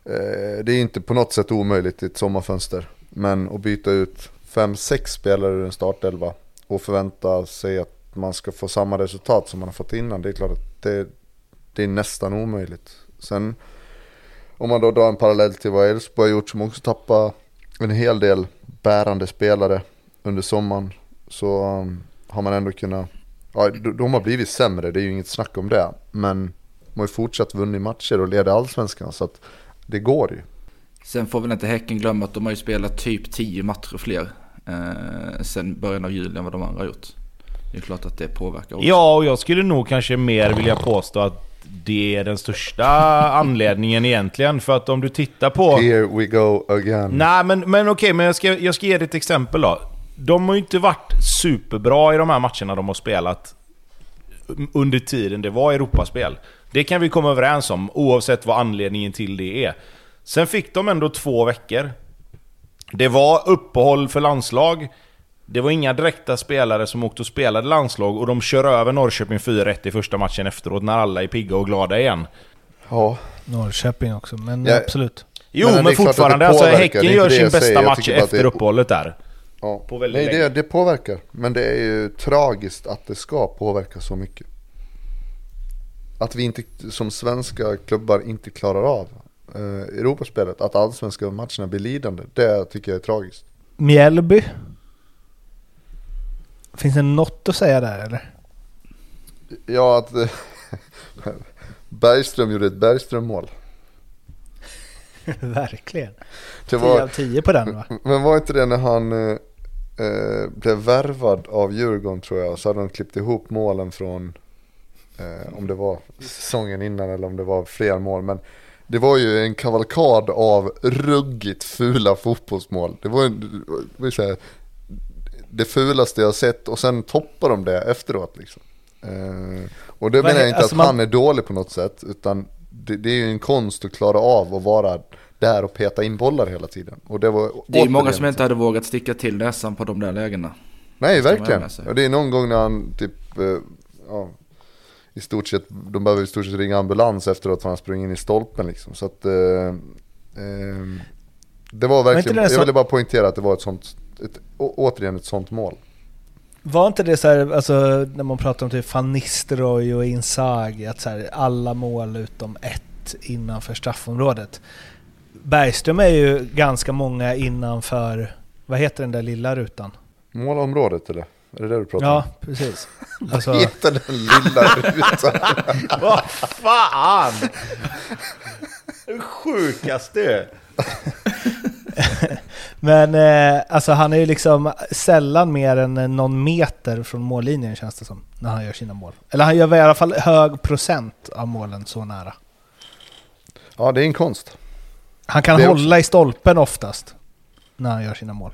Eh, det är inte på något sätt omöjligt i ett sommarfönster. Men att byta ut fem, sex spelare ur en startelva och förvänta sig att man ska få samma resultat som man har fått innan. Det är klart att det, det är nästan omöjligt. Sen om man då drar en parallell till vad Elfsborg har gjort som också tappar en hel del bärande spelare under sommaren så um, har man ändå kunnat, ja de, de har blivit sämre, det är ju inget snack om det. Men de har ju fortsatt vunnit matcher och leder allsvenskan så att det går ju. Sen får väl inte Häcken glömma att de har ju spelat typ 10 matcher fler eh, sen början av juli än vad de andra har gjort. Det är klart att det påverkar också. Ja, och jag skulle nog kanske mer vilja påstå att det är den största anledningen egentligen. För att om du tittar på... Here we go again. Nej, men, men okej, men jag ska, jag ska ge dig ett exempel då. De har ju inte varit superbra i de här matcherna de har spelat under tiden det var Europaspel. Det kan vi komma överens om, oavsett vad anledningen till det är. Sen fick de ändå två veckor. Det var uppehåll för landslag. Det var inga direkta spelare som åkte och spelade landslag och de kör över Norrköping 4-1 i första matchen efteråt när alla är pigga och glada igen. Ja, Norrköping också, men Ja. absolut. Jo, Men men, fortfarande. Alltså, Häcken gör sin säger. bästa match efter det- uppehållet där. ja. Nej, länge. det, det påverkar. Men det är ju tragiskt att det ska påverka så mycket. Att vi inte, som svenska klubbar inte klarar av eh, Europaspelet, att allsvenska matcherna blir lidande, det tycker jag är tragiskt. Mjällby? Finns det något att säga där eller? Ja, att eh, Bergström gjorde ett Bergström-mål. Verkligen. Det 10 var, av 10 på den va? men var inte det när han eh, eh, blev värvad av Djurgården tror jag, så hade de klippt ihop målen från, eh, om det var säsongen innan eller om det var fler mål, men det var ju en kavalkad av ruggigt fula fotbollsmål. Det var, ju det fulaste jag sett och sen toppar de det efteråt liksom. Eh, och det Vad menar jag inte alltså att man- han är dålig på något sätt, utan det, det är ju en konst att klara av att vara där och peta in bollar hela tiden. Och det var Det är ju många som inte hade vågat sticka till näsan på de där lägena. Nej, verkligen. Och det är någon gång när han typ, eh, ja, i stort sett, de behöver i stort sett ringa ambulans efteråt för han sprungit in i stolpen liksom. Så att, eh, eh, det var verkligen, det jag ville bara poängtera att det var ett sånt, ett, å, återigen ett sånt mål. Var inte det så här, alltså när man pratar om typ Van Nistelrooy och Inzaghi, att så här, alla mål utom ett innanför straffområdet. Bergström är ju ganska många innanför, vad heter den där lilla rutan? Målområdet eller? Är det det du pratar om? Ja, precis. Alltså, Heter den lilla rutan? Vad fan! Det sjukaste! men eh, alltså han är ju liksom sällan mer än eh, någon meter från mållinjen känns det som, när han gör sina mål. Eller han gör i alla fall hög procent av målen så nära. Ja, det är en konst. Han kan Det hålla i stolpen oftast när han gör sina mål.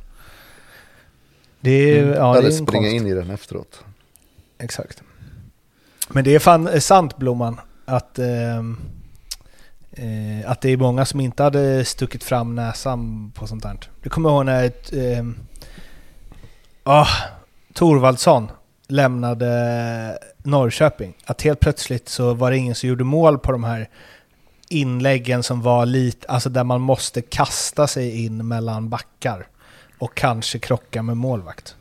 Det är, ja, det Mm. Eller är en springa konst. in i den efteråt. Exakt. Men det är fan eh, sant Blomman att, ehm, eh, att det är många som inte hade stuckit fram näsan på sånt där. Det kommer ihåg när ett, eh, ah, Torvaldsson lämnade Norrköping. Att helt plötsligt så var det ingen som gjorde mål på de här inläggen som var lite, alltså där man måste kasta sig in mellan backar och kanske krocka med målvakt.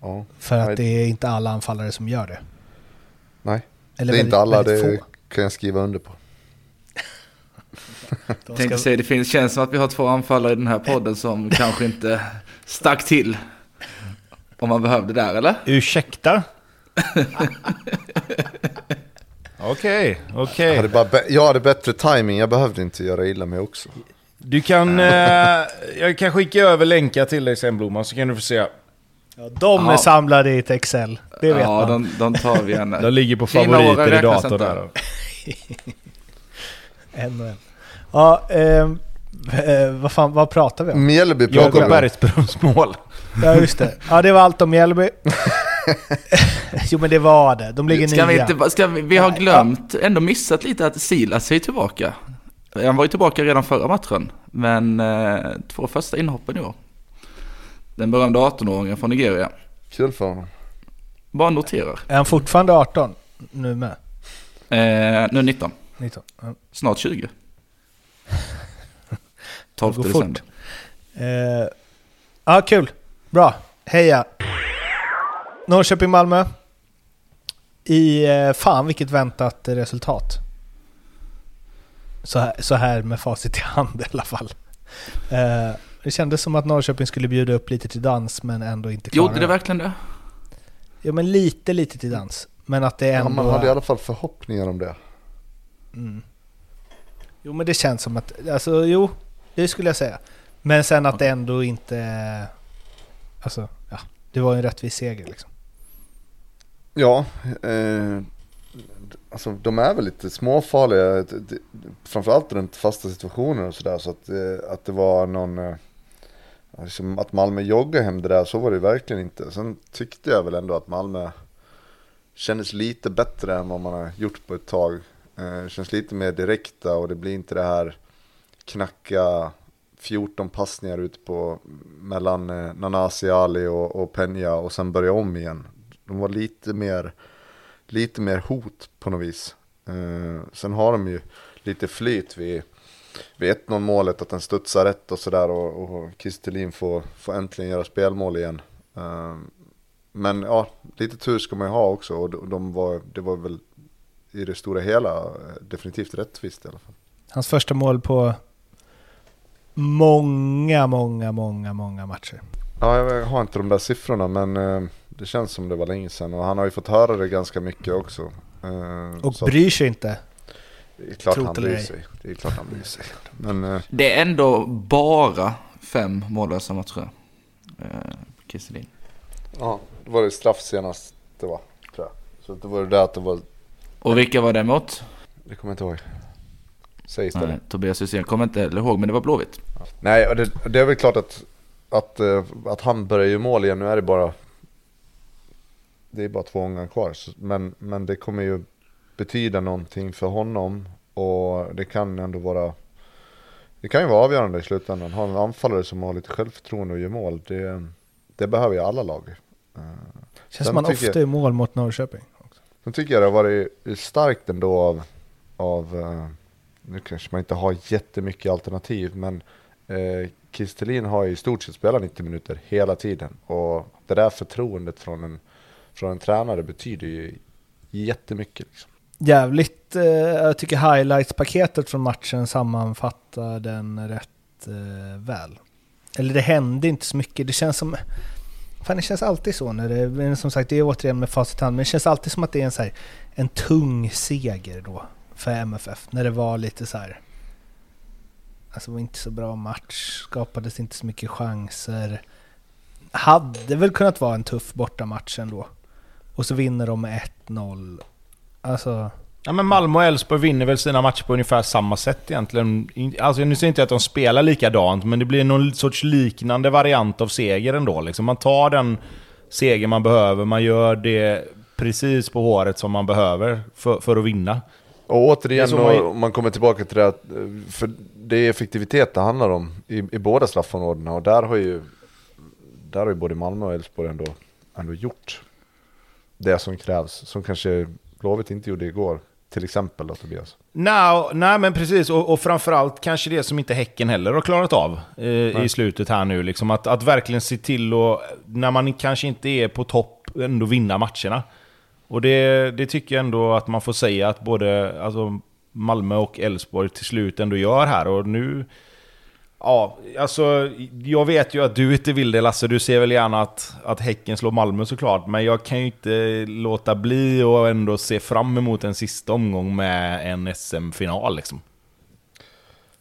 Ja. För att det är inte alla anfallare som gör det. Nej, Eller det är inte väldigt- alla, väldigt det få. kan jag skriva under på. De Tänkte ska- säga, det finns, känns som att vi har två anfallare i den här podden som kanske inte stack till. Om man behövde där, eller? Ursäkta? Okej, okej. Jag hade, bara bä- jag hade bättre timing. jag behövde inte göra illa mig också. Du kan... Eh, jag kan skicka över länkar till dig sen Blomman, så kan du få se. Ja, de är Ja. samlade i ett Excel. Det vet ja, man. de, de tar vi gärna. De ligger på favoriter i datorn där. En och en. Ja, ehm, eh, vad fan, vad pratar vi om? Mjällby pratar Jakob vi om. Bergsbrums mål. Ja, just det. Ja, det var allt om Mjällby. jo, men det var det. De ligger Ska vi, nia. inte, ska vi, vi har glömt, ändå missat lite att Silas är tillbaka. Han var ju tillbaka redan förra matchen, men eh, två första inhoppen i år. Den berömda 18-åringen från Nigeria. Kul för honom. Bara noterar. Är han fortfarande 18 nu med? Eh, nu 19, 19? Ja. snart 20. 12 går december. fort. Eh, ja, kul. Bra. Heja. Norrköping-Malmö. I, eh, fan vilket väntat resultat. Så här, så här med facit i hand i alla fall. Eh, det kändes som att Norrköping skulle bjuda upp lite till dans men ändå inte klara Gjorde det verkligen det? Ja men lite, lite till dans. Men att det Ja, ändå... man hade i alla fall förhoppningar om det. Mm. Jo men det känns som att, alltså jo, det skulle jag säga. Men sen att det ändå inte... Alltså, ja. Det var ju en rättvis seger liksom. Ja, eh, alltså de är väl lite småfarliga. Det- Framförallt runt fasta situationer och sådär. Så att, eh, att det var någon... Eh, liksom att Malmö joggade hem det där, så var det verkligen inte. Sen tyckte jag väl ändå att Malmö kändes lite bättre än vad man har gjort på ett tag. Eh, känns lite mer direkta och det blir inte det här knacka 14 passningar ut på mellan eh, Nanasi Ali och, och Peña och sen börja om igen. De var lite mer, lite mer hot på något vis. Eh, sen har de ju lite flyt vid, vid 1-0 målet, att den studsar rätt och sådär och, och Kistelin får, får äntligen göra spelmål igen. Eh, men ja, lite tur ska man ju ha också och de, de var, det var väl i det stora hela definitivt rättvist i alla fall. Hans första mål på många, många, många, många matcher. Ja, jag har inte de där siffrorna men eh, det känns som det var länge sedan och han har ju fått höra det ganska mycket också. Eh, Och så bryr sig inte. det är klart trot han bryr sig. Det är klart han bryr sig. Men eh, Det är ändå bara fem mållösa matcher. På Kisselin. ja, det var det straff senast det var, tror jag. Så det var det där att det var, Och vilka var det mot? det kommer jag inte ihåg. Säg istället. Nej, Tobias Hysén kommer inte heller ihåg, men det var Blåvitt. Nej, och det, det är väl klart att, att, eh, att han börjar ju mål igen. Nu är det bara det är bara två omgångar kvar. Så- Men, men det kommer ju betyda någonting för honom. Och det kan ändå vara Det kan ju vara avgörande i slutändan. Ha en anfallare som har lite självförtroende och gör mål. Det, det behöver ju alla lag. Eh, Känns Sen som man ofta är mål mot Norrköping. Sen tycker jag det har varit starkt ändå av, av eh, nu kanske man inte har jättemycket alternativ, men eh, Kistelin har ju i stort sett spelat 90 minuter hela tiden. Och det där förtroendet från en, från en tränare betyder ju jättemycket. Liksom. Jävligt, eh, jag tycker highlights-paketet från matchen sammanfattar den rätt eh, väl. Eller det hände inte så mycket. Det känns som... Fan, det känns alltid så när det... Men som sagt, det är återigen med facit i hand, men det känns alltid som att det är en, så här, en tung seger då för MFF. När det var lite så här... Alltså det var inte så bra match, skapades inte så mycket chanser. Hade väl kunnat vara en tuff bortamatch ändå. Och så vinner de med 1-0. Alltså... Ja, men Malmö och Elfsborg vinner väl sina matcher på ungefär samma sätt egentligen. Alltså, nu säger inte att de spelar likadant, men det blir någon sorts liknande variant av seger ändå. Liksom. Man tar den seger man behöver, man gör det precis på håret som man behöver för, för att vinna. Och återigen, man- om man kommer tillbaka till det, för det är effektivitet det handlar om i, i båda straffområdena. Och där har ju, där har ju både Malmö och Elfsborg ändå, ändå gjort det som krävs. Som kanske Blåvitt inte gjorde igår. Till exempel då Tobias? Nej, nej men precis, och, och framförallt kanske det som inte Häcken heller har klarat av eh, i slutet här nu. Liksom att, att verkligen se till att, när man kanske inte är på topp, ändå vinna matcherna. Och det, det tycker jag ändå att man får säga att både alltså, Malmö och Elfsborg till slut ändå gör här. Och nu... Ja, alltså jag vet ju att du inte vill det Lasse, du ser väl gärna att, att Häcken slår Malmö såklart. Men jag kan ju inte låta bli och ändå se fram emot en sista omgång med en SM-final liksom.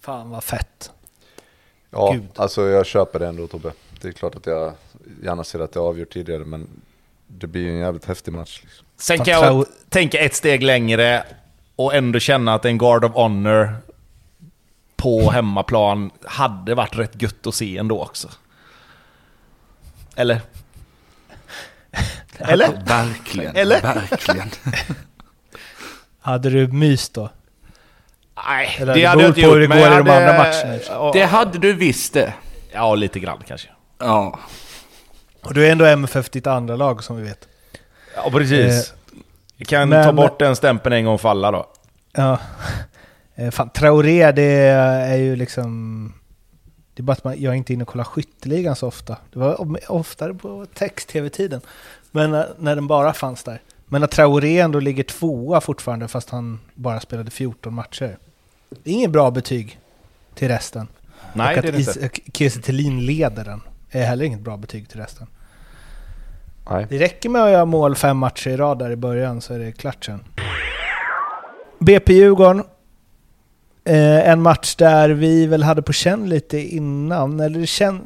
Fan vad fett. Ja, Gud. alltså jag köper det ändå Tobbe. Det är klart att jag gärna ser att det avgjort tidigare, men det blir ju en jävligt häftig match. Liksom. Sen kan jag tänka ett steg längre och ändå känna att en Guard of Honor på hemmaplan hade varit rätt gött att se ändå också. Eller? Eller? Verkligen. Eller? Verkligen. Hade du mys då? Nej, Eller det det hade jag inte på hur gjort. det går i de hade- andra matcherna. Ja, Det hade du visst det. ja, lite grann kanske. Ja. Och du är ändå MFF ditt andra lag som vi vet. Ja, precis. Vi kan men- ta bort den stämpeln en gång för alla då. Ja. Eh, Fan, Traoré, det är ju liksom... Det är bara att man, jag är inte inne och kollar skytteligan så ofta. Det var oftare på text-tv-tiden. Men eh, när den bara fanns där. Men att Traoré ändå ligger tvåa fortfarande fast han bara spelade 14 matcher. Det är inget bra betyg till resten. Nej, och det är det inte. Kiese Thelin leder den är heller inget bra betyg till resten. Nej. Det räcker med att göra mål fem matcher i rad där i början så är det klart sen. BP-Djurgården. Eh, en match där vi väl hade på känn lite innan, eller det.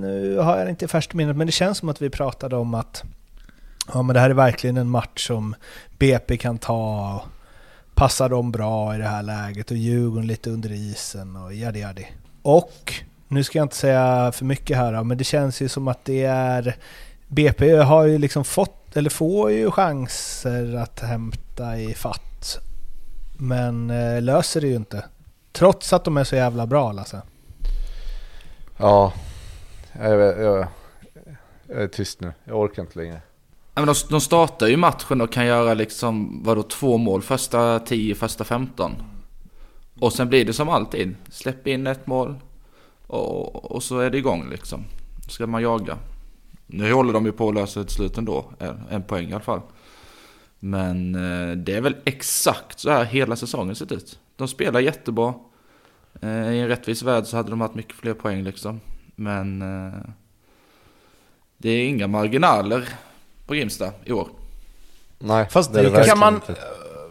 Nu har jag inte färskt minnet, men det känns som att vi pratade om att ja, men det här är verkligen en match som BP kan ta passar dem bra i det här läget och Djurgården lite under isen och jadi jadi. Och, nu ska jag inte säga för mycket här då, men det känns ju som att det är BP har ju liksom fått, eller får ju chanser att hämta i fatt. Men eh, löser det ju inte. Trots att de är så jävla bra Lasse. Ja, jag, jag, jag, jag är tyst nu. Jag orkar inte längre. Ja, men de, de startar ju matchen och kan göra liksom, vadå, två mål första 10, första 15. Och sen blir det som alltid. Släpp in ett mål och, och så är det igång liksom. Ska man jaga. Nu håller de ju på att lösa ett slut ändå. En, en poäng i alla fall. Men eh, det är väl exakt så här hela säsongen sett ut. De spelar jättebra. Eh, I en rättvis värld så hade de haft mycket fler poäng liksom. Men eh, det är inga marginaler på Grimsta i år. Nej, Fast det det kan man, inte.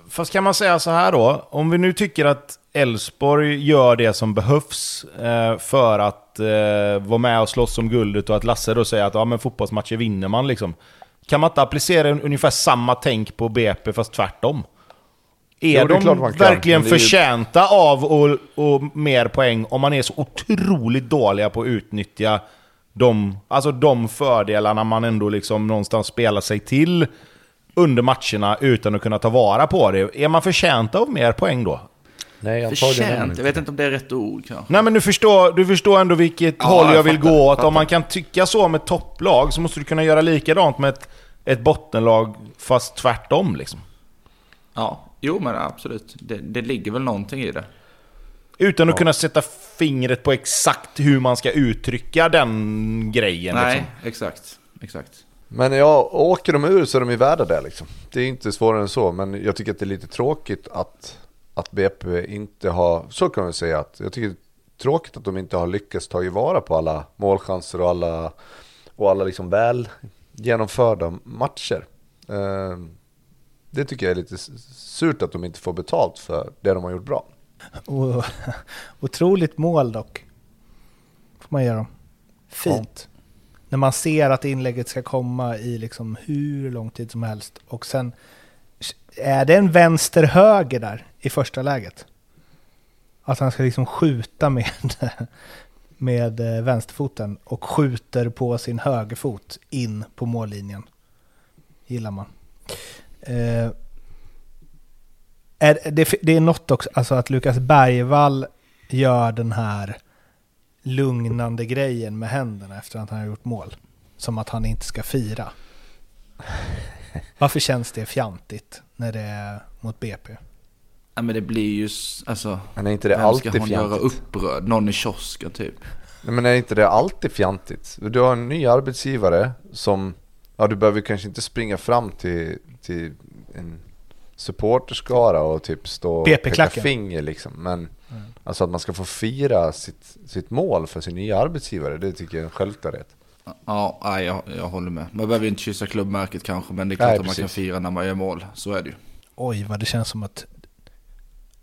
fast kan man säga så här då? Om vi nu tycker att Elfsborg gör det som behövs eh, för att eh, vara med och slåss om guldet och att Lasse då säger att ja, men fotbollsmatcher vinner man liksom. Kan man inte applicera ungefär samma tänk på BP fast tvärtom? Är Jo, är de kan, verkligen ju- förtjänta av och, och mer poäng om man är så otroligt dåliga på att utnyttja de, alltså de fördelarna man ändå liksom någonstans spelar sig till under matcherna utan att kunna ta vara på det. Är man förtjänta av mer poäng då? Nej, Förtjänt, inte. jag vet inte om det är rätt ord kanske. Nej men du förstår, du förstår ändå vilket Ja, håll jag, jag vill fattar, gå fattar. Om man kan tycka så med topplag så måste du kunna göra likadant med ett, ett bottenlag fast tvärtom liksom. Ja, jo men absolut. Det, det ligger väl någonting i det. Utan att kunna sätta fingret på exakt hur man ska uttrycka den grejen. Nej, Liksom. exakt. Exakt. Men ja, åker de ur så är de ju värda det liksom. Det är inte svårare än så, men jag tycker att det är lite tråkigt att, att BP inte har, så kan man säga att, jag tycker det är tråkigt att de inte har lyckats ta vara på alla målchanser och alla, och alla liksom väl genomförda matcher. Eh, Det tycker jag är lite surt att de inte får betalt för det de har gjort bra. Otroligt mål dock. Får man ge dem. Fint. När man ser att inlägget ska komma i liksom hur lång tid som helst. Och sen är det en vänster-höger där i första läget. Att han ska liksom skjuta med, med eh, vänsterfoten och skjuter på sin högerfot in på mållinjen. Gillar man. Eh, är, det, det är något också, alltså att Lukas Bergvall gör den här lugnande grejen med händerna efter att han har gjort mål. Som att han inte ska fira. Varför känns det fjantigt när det är mot BP? Ja, men det blir ju, alltså... Men är inte det vem ska alltid hon göra upprörd? Någon i kiosken typ. Nej, men är inte det alltid fjantigt? Du har en ny arbetsgivare som, ja du behöver kanske inte springa fram till, till en supporterskara och typ stå och peka finger liksom. Men alltså att man ska få fira sitt, sitt mål för sin nya arbetsgivare, det tycker jag är en självklarhet. Ja, nej, jag, jag håller med. Man behöver inte kyssa klubbmärket kanske, men det är klart Nej, att man kan fira när man gör mål. Så är det ju. Oj, vad det känns som att,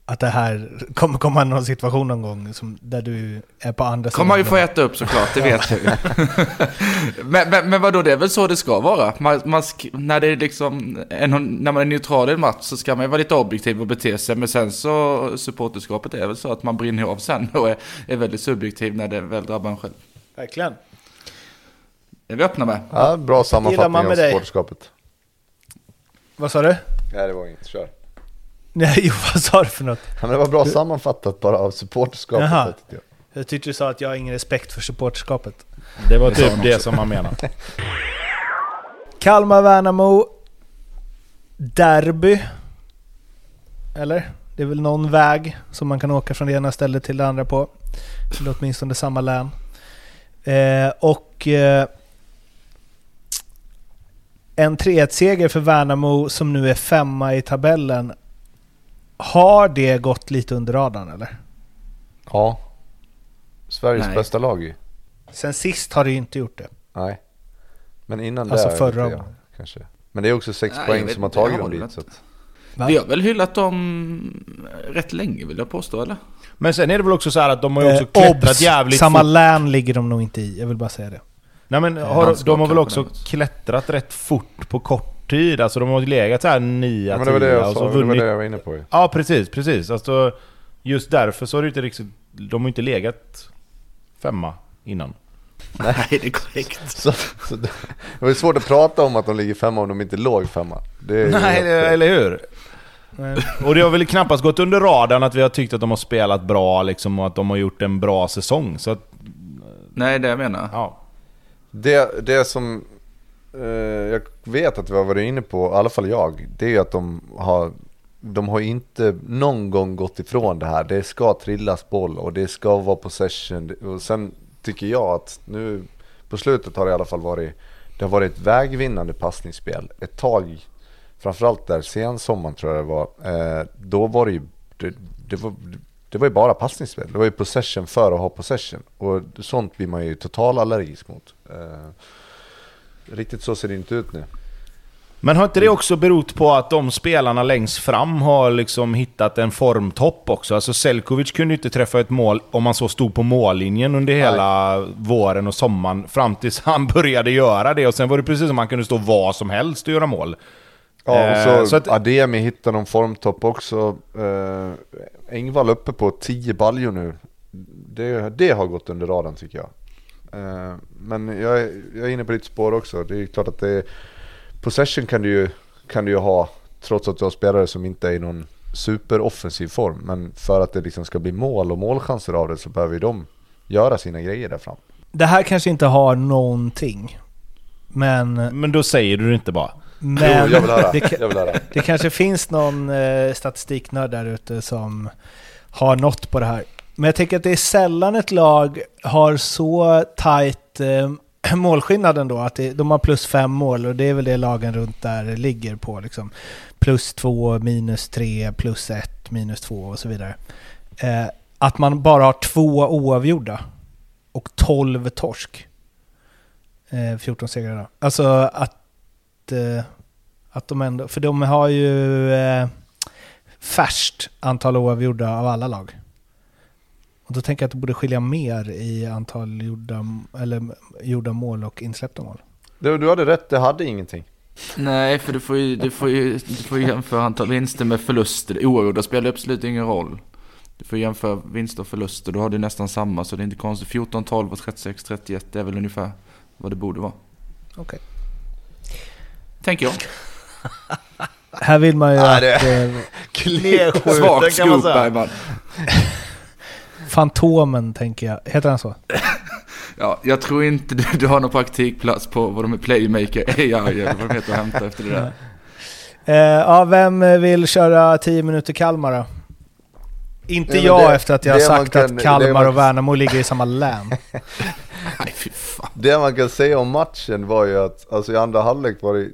att det här kommer komma någon situation någon gång som, där du är på andra kommer man ju sidan. få äta upp såklart, det vet jag ju. men, men, men vadå, det är väl så det ska vara? Man, man sk- när, det är liksom, en, när man är neutral i en match så ska man ju vara lite objektiv och bete sig. Men sen så, supporterskapet är väl så att man brinner av sen och är, är väldigt subjektiv när det väl drabbar en själv. Verkligen. Det är vi öppna med. Ja, bra sammanfattning man av supporterskapet. Vad sa du? Nej det var inget, kör. Nej, vad sa du för något? Ja, men det var bra sammanfattat bara av supporterskapet. Jaha. jag. Jag tyckte du sa att jag har ingen respekt för supporterskapet. Det var typ han det som man menar. Kalmar-Värnamo. Derby. Eller? Det är väl någon väg som man kan åka från det ena stället till det andra på. Eller åtminstone samma län. Eh, och eh, en 3-1-seger för Värnamo som nu är femma i tabellen. Har det gått lite under radarn eller? Ja. Sveriges Nej. bästa lag ju. Sen sist har det ju inte gjort det. Nej. Men innan Alltså det... förra lite, ja, året. kanske. Men det är också sex Nej, jag poäng vet som har jag tagit dem dit. Så att? Vi har väl hyllat dem rätt länge vill jag påstå, eller? Men sen är det väl också så här att de har ju också Eh, klättrat obs! jävligt Samma fort. län ligger de nog inte i, jag vill bara säga det. Nej men har, landskap de har väl också något. klättrat rätt fort på kort tid. Alltså de har ju legat så här 9 ja, men det var det jag sa, så det var vunnit det jag var inne på ju. Ja precis, precis. Alltså, just därför så har det inte riktigt... De har inte legat femma innan. Nej, det är korrekt. Så, så det, det var svårt att prata om att de ligger femma om de inte låg femma. Det är ju Nej, helt- eller hur? Och det har väl knappast gått under radarn att vi har tyckt att de har spelat bra liksom och att de har gjort en bra säsong. Så att, Nej, det jag menar. ja. Det, det som Eh, jag vet att vi har varit inne på, i alla fall jag, det är ju att de har de har inte någon gång gått ifrån det här. Det ska trillas boll och det ska vara possession. Och sen tycker jag att nu på slutet har det i alla fall varit det har varit ett vägvinnande passningsspel. Ett tag, framförallt där sensommaren tror jag det var, eh, då var det ju det, det var, det var ju bara passningsspel. Det var ju possession för att ha possession. Och sånt blir man ju total allergisk mot. Eh, Eh, riktigt så ser det inte ut nu. Men har inte det också berott på att de spelarna längst fram har liksom hittat en formtopp också? Alltså Selkovic kunde ju inte träffa ett mål om man så stod på mållinjen under hela våren och sommaren fram tills han började göra det. Och sen var det precis som han kunde stå vad som helst och göra mål. Ja, Eh, och så, så att- Ademi hittar någon formtopp också. Eh, Engvall uppe på 10 baljor nu. Det, det har gått under radarn tycker jag. Eh, men jag, är- jag är inne på ditt spår också. Det är klart att det är, possession kan du, ju, kan du ju ha trots att du har spelare som inte är i någon superoffensiv form. Men för att det liksom ska bli mål och målchanser av det så behöver ju de göra sina grejer där fram. Det här kanske inte har någonting. Men... Men då säger du det inte bara. men jo, jag vill höra. Det, Jag vill höra. det kanske finns någon eh, statistiknörd där ute som har nått på det här. Men jag tänker att det är sällan ett lag har så tajt eh, målskillnad ändå. att det, de har plus fem mål och det är väl det lagen runt där ligger på. Liksom. Plus två, minus tre, plus ett, minus två och så vidare. Eh, att man bara har två oavgjorda och 12 torsk. Eh, 14 segrar då. Alltså att, eh, att de ändå, för de har ju eh, färskt antal oavgjorda av alla lag. Och då tänker jag att det borde skilja mer i antal gjorda, eller, gjorda mål och insläppta mål. Du, du hade rätt, det hade ingenting. Nej, för du får ju, du får ju, du får ju jämföra antal vinster med förluster. Oavgjorda spelar absolut ingen roll. Du får jämföra vinster och förluster. Då har du nästan samma, så det är inte konstigt. 14, 12 och 36, 31, det är väl ungefär vad det borde vara. Okej. Tänker jag. Här vill man ju Ja, att det- eh, Svag scoop Bergman. Fantomen, tänker jag. Heter han så? Ja, jag tror inte du, du har någon praktikplats på vad de är Playmaker AI eller vad de heter att hämta efter det där. Eh, ja, vem vill köra 10 minuter Kalmar då? Inte Nej, jag det- efter att jag har sagt kan- att Kalmar man- och Värnamo ligger i samma län. Nej, fy fan. Det man kan säga om matchen var ju att, alltså i andra halvlek var det,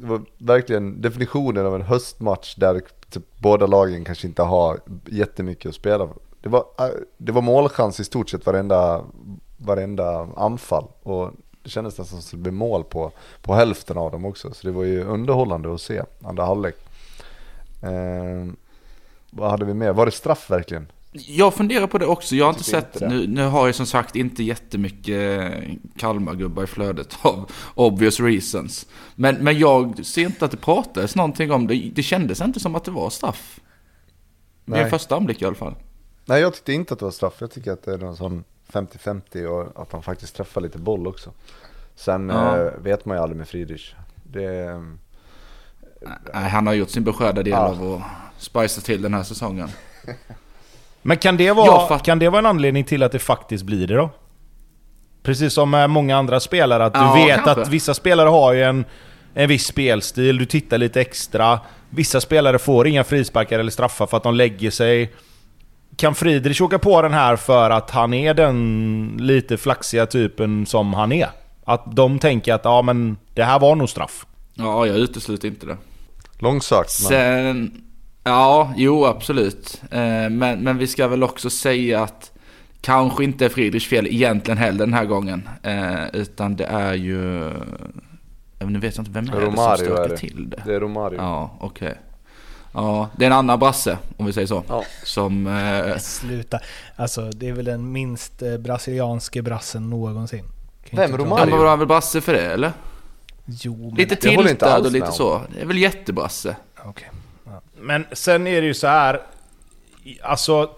det var verkligen definitionen av en höstmatch där typ båda lagen kanske inte har jättemycket att spela. Det var, äh, det var målchans i stort sett varenda, varenda anfall och det kändes nästan som att det blev mål på, på hälften av dem också. Så det var ju underhållande att se andra halvlek. Eh, vad hade vi mer? Var det straff verkligen? Jag funderar på det också. Jag har inte sett, inte nu, nu har jag som sagt inte jättemycket Kalmargubbar i flödet av obvious reasons. Men, men jag ser inte att det pratades någonting om det. Det kändes inte som att det var straff. Vid en första anblick i alla fall. Nej jag tyckte inte att det var straff, jag tycker att det är någon sån 50-50 och att han faktiskt träffar lite boll också. Sen Ja. eh, vet man ju aldrig med Friedrich. Det, Nej, han har gjort sin beskärda del Ja. av att spicea till den här säsongen. Men kan det, vara, fatt- kan det vara en anledning till att det faktiskt blir det då? Precis som med många andra spelare, att du Ja, vet kanske. att vissa spelare har ju en, en viss spelstil, du tittar lite extra. Vissa spelare får inga frisparkar eller straffar för att de lägger sig. Kan Friedrich åka på den här för att han är den lite flaxiga typen som han är? Att de tänker att ja men det här var nog straff. Ja, jag utesluter inte det. långsökt Sen, ja, jo absolut. Eh, Men, men vi ska väl också säga att kanske inte är Friedrichs fel egentligen heller den här gången. Eh, Utan det är ju, jag nu vet jag inte vem är det som Romario är stökar det. till det. det är Romario. Ja, okej. Ja, det är en annan brasse om vi säger så. Ja. Som, eh, Sluta. Alltså det är väl den minst eh, brasilianske brassen någonsin. Kan Vem, Romario? han var väl brasse för det eller? Jo, men... Lite alls och lite så. Det är väl jättebrasse. Okej. Men sen är det ju så här. Alltså,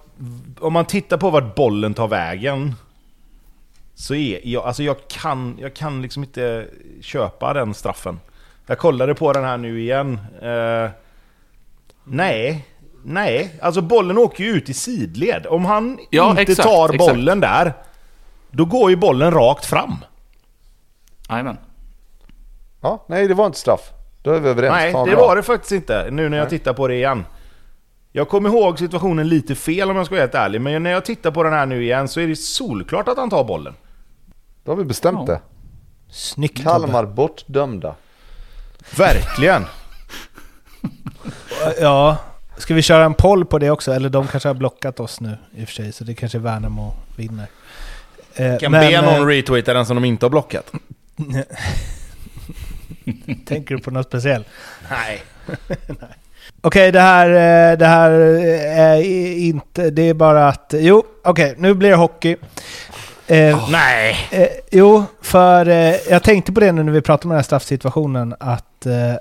om man tittar på vart bollen tar vägen. Så är jag, alltså jag kan, jag kan liksom inte köpa den straffen. Jag kollade på den här nu igen. Eh, nej, nej. Alltså bollen åker ju ut i sidled. Om han Ja, inte exakt, tar exakt. bollen där, då går ju bollen rakt fram. Jajamän. Ja, nej det var inte straff. Då är vi överens. Nej, Fan, det bra. var det faktiskt inte. Nu när jag tittar på det igen. Jag kommer ihåg situationen lite fel om jag ska vara helt ärlig, men när jag tittar på den här nu igen så är det solklart att han tar bollen. Då har vi bestämt Ja. det. Snyggt. Kalmar bortdömda. Verkligen! Ja, ska vi köra en poll på det också? Eller de kanske har blockat oss nu i och för sig, så det kanske Värnamo vinner. Eh, Kan men, be någon eh, retweeta den som de inte har blockat. Tänker du på något speciellt? Nej. Okej, det här, eh, det här eh, är inte... Det är bara att... Jo, okej, nu blir det hockey. Eh, Nej! Eh, jo, för eh, jag tänkte på det nu när vi pratade om den här straffsituationen att eh, eh,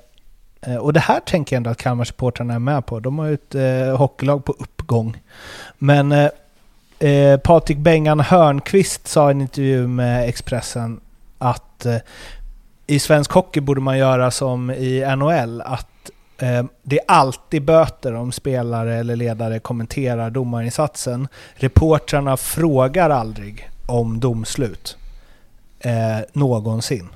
Eh, och det här tänker jag ändå att Kalmar-supportrarna är med på. De har ju ett eh, hockeylag på uppgång. Men eh, eh Patrik Bengan Hörnqvist sa i en intervju med Expressen att eh, i svensk hockey borde man göra som i NHL, att eh, det är alltid böter om spelare eller ledare kommenterar domarinsatsen. Reportrarna frågar aldrig om domslut eh, någonsin.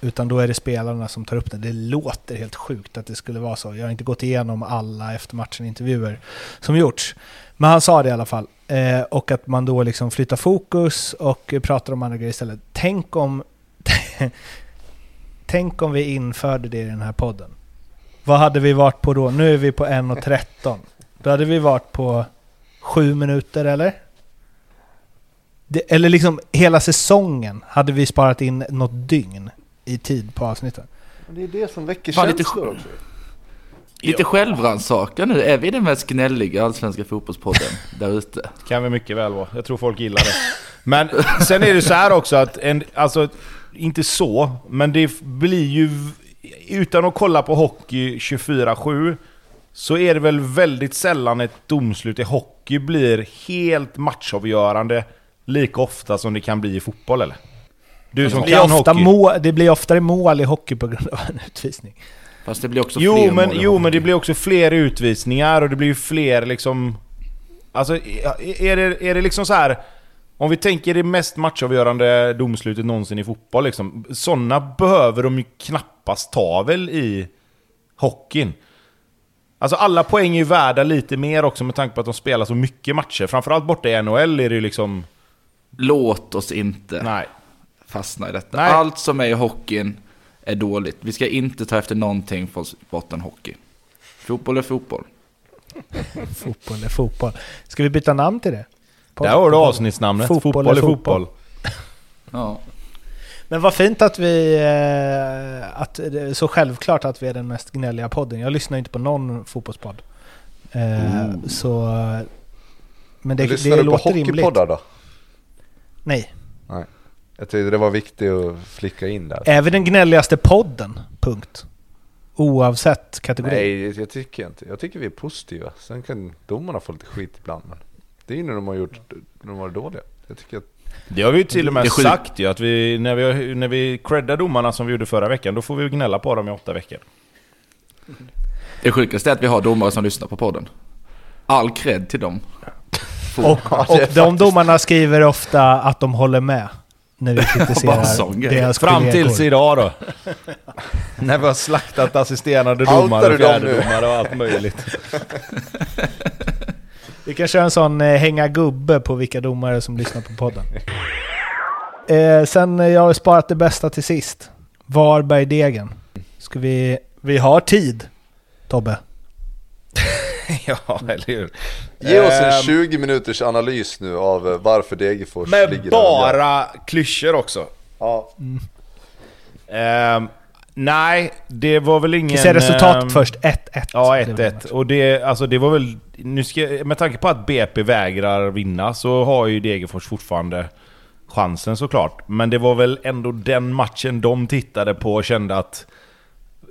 Utan då är det spelarna som tar upp det. Det låter helt sjukt att det skulle vara så. Jag har inte gått igenom alla efter matchen-intervjuer som gjorts. Men han sa det i alla fall. Eh, och att man då liksom flyttar fokus och pratar om andra grejer istället. Tänk om, tänk om vi införde det i den här podden. Vad hade vi varit på då? Nu är vi på 1.13. Då hade vi varit på sju minuter eller? Det, eller liksom hela säsongen hade vi sparat in något dygn i tid på avsnitten. Det är det som väcker Fan, lite känslor sj- också. Lite självrannsakan nu. Är vi den mest gnälliga allsvenska fotbollspodden där ute? Kan vi mycket väl vara. Jag tror folk gillar det. Men sen är det så här också att, en, alltså, inte så, men det blir ju... Utan att kolla på hockey 24-7, så är det väl väldigt sällan ett domslut i hockey blir helt matchavgörande lika ofta som det kan bli i fotboll eller? Du som Det blir, kan ofta hockey. må, det blir oftare mål i hockey på grund av en utvisning. Fast det blir också Jo fler men, mål i jo hockey. men det blir också fler utvisningar och det blir ju fler liksom... Alltså är det, är det liksom så här Om vi tänker det mest matchavgörande domslutet någonsin i fotboll liksom. Sådana behöver de ju knappast ta väl i hockeyn. Alltså alla poäng är ju värda lite mer också med tanke på att de spelar så mycket matcher. Framförallt borta i NHL är det ju liksom... Låt oss inte Nej. Fastna i detta. Nej. Allt som är i hockeyn är dåligt. Vi ska inte ta efter någonting från botten hockey. Fotboll är fotboll. Fotboll är fotboll. Ska vi byta namn till det? På- Där har du avsnittsnamnet. Fotboll Fotboll, är fotboll. fotboll. Ja. Men vad fint att vi... eh, Att det är så självklart att vi är den mest gnälliga podden. Jag lyssnar inte på någon fotbollspodd. Eh, Så... Men det, Lyssnar det du på rimligt. hockeypoddar då? Nej. Jag tyckte det var viktigt att flicka in där. Är vi den gnälligaste podden? Punkt. Oavsett kategori. Nej, jag tycker inte. Jag tycker vi är positiva. Sen kan domarna få lite skit ibland. Men det är ju när de har gjort, när de var dåliga. Jag tycker att, Det har vi ju till och med sagt ju, att vi, när vi, när vi creddar domarna som vi gjorde förra veckan, då får vi gnälla på dem i åtta veckor. Det sjukaste är att vi har domare som lyssnar på podden. All cred till dem. Och, och de domarna skriver ofta att de håller med. När vi kritiserar deras Fram tills idag då. när vi har slaktat assisterande domare och fjärdedomare och allt möjligt. Vi kan köra en sån eh, hänga gubbe på vilka domare som lyssnar på podden. Eh, sen eh, jag har sparat det bästa till sist. Varberg-Degen. Ska vi... Vi har tid, Tobbe. ja, eller hur? ge oss en Ehm, 20 minuters analys nu av eh, varför Degerfors Med ligger där gör. bara klyschor också. Ja, Ehm, nej, det var väl ingen... Vi säga resultatet ehm, först? 1-1. Ja, Det var 1-1. Och det, alltså det var väl... Nu ska, med tanke på att BP vägrar vinna så har ju Degerfors fortfarande chansen såklart. Men det var väl ändå den matchen de tittade på och kände att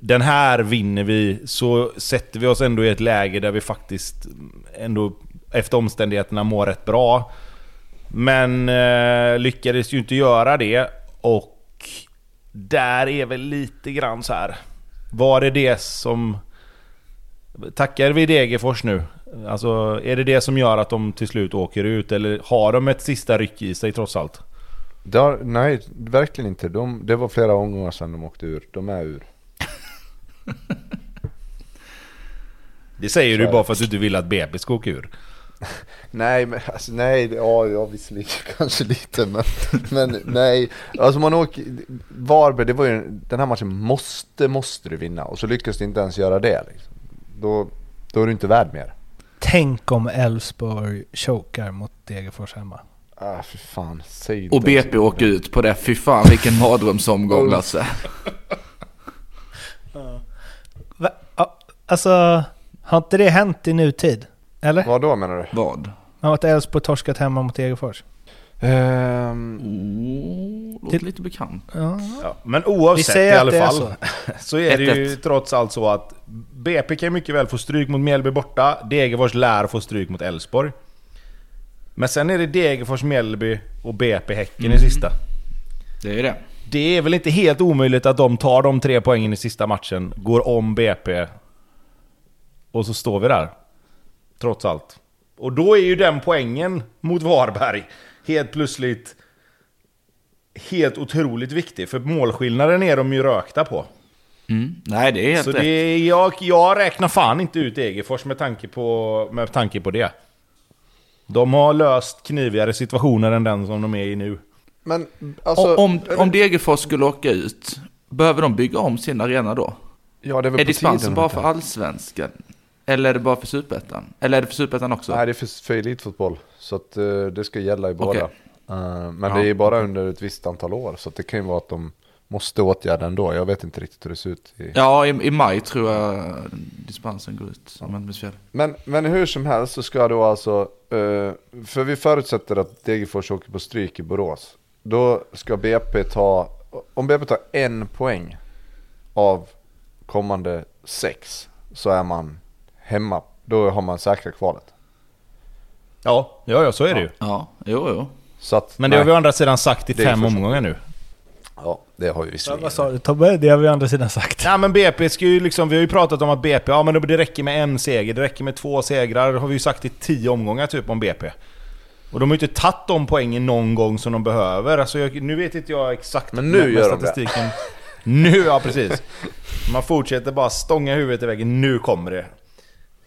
den här vinner vi, så sätter vi oss ändå i ett läge där vi faktiskt mm, ändå efter omständigheterna mår rätt bra. Men eh, lyckades ju inte göra det och där är väl lite grann så här. Var det det som... Tackar vi Degerfors nu? Alltså, är det det som gör att de till slut åker ut? Eller har de ett sista ryck i sig trots allt? det har, nej verkligen inte. De, det var flera omgångar sedan de åkte ur. De är ur. Det säger Så du bara för att du inte vill att BP ska åka ur. Nej, men alltså, nej, ja, ja visserligen kanske lite, men, men nej. Alltså man åker, Varberg, det var ju, den här matchen måste, måste du vinna och så lyckas du inte ens göra det. Liksom. Då, då är du inte värd mer. Tänk om Elfsborg chokar mot Degerfors hemma. Ah, för fan, säg inte Och BP åker ut på det. Fy fan vilken mardrömsomgång Lasse. Alltså, har inte det hänt i nutid? Eller? Vad då menar du? Vad? Har att Elfsborg torskat hemma mot Degerfors? Ehm, Oh, låter lite bekant. Ja. Ja, men oavsett i alla fall. så. Så. är det ju 1-1. trots allt så att BP kan mycket väl få stryk mot Mjällby borta. Degerfors lär få stryk mot Elfsborg. Men sen är det Degerfors, Mjällby och BP Häcken i sista. Det är det. Det är väl inte helt omöjligt att de tar de tre poängen i sista matchen, går om BP och så står vi där. Trots allt. Och då är ju den poängen mot Varberg helt plötsligt helt otroligt viktig. För målskillnaden är de ju rökta på. Mm. Nej, det är helt Så rätt. det är, jag, jag räknar fan inte ut Degerfors med tanke, på, med tanke på det. De har löst knivigare situationer än den som de är i nu. men alltså... om, om Degerfors skulle åka ut, behöver de bygga om sin arena då? ja, det är väl Är dispensen bara för allsvenskan? Eller är det bara för superettan? Eller är det för superettan också? Nej, det är för, för elitfotboll. Så att eh, det ska gälla i båda. Okej. Eh, men Ja, det är bara under ett visst antal år. Så att det kan ju vara att de måste åtgärda ändå. Jag vet inte riktigt hur det ser ut. I... Ja, i, i maj tror jag dispensen går ut, om jag inte. Men, men hur som helst så ska då alltså, eh, för vi förutsätter att Degerfors åker på stryk i Borås. Då ska BP ta, om BP tar en poäng av kommande sex så är man hemma. Då har man säkrat kvalet. Ja, ja, ja så är det ju. Ja, jo, jo. Så att, Men det har vi nej, å andra sidan sagt i Det är fem omgångar nu. Ja, det har vi Ja, visserligen. vad sa du Tobbe? Det har vi å andra sidan sagt. Nej men BP ska ju liksom, vi har ju pratat om att BP, ja men det räcker med en seger, det räcker med två segrar, har vi ju sagt i tio omgångar typ om BP. Och de har ju inte tagit de poängen någon gång som de behöver. Alltså jag, nu vet inte jag exakt Men nu med- med gör de det. statistiken. Nu, ja precis. Man fortsätter bara stånga huvudet i väggen, nu kommer det.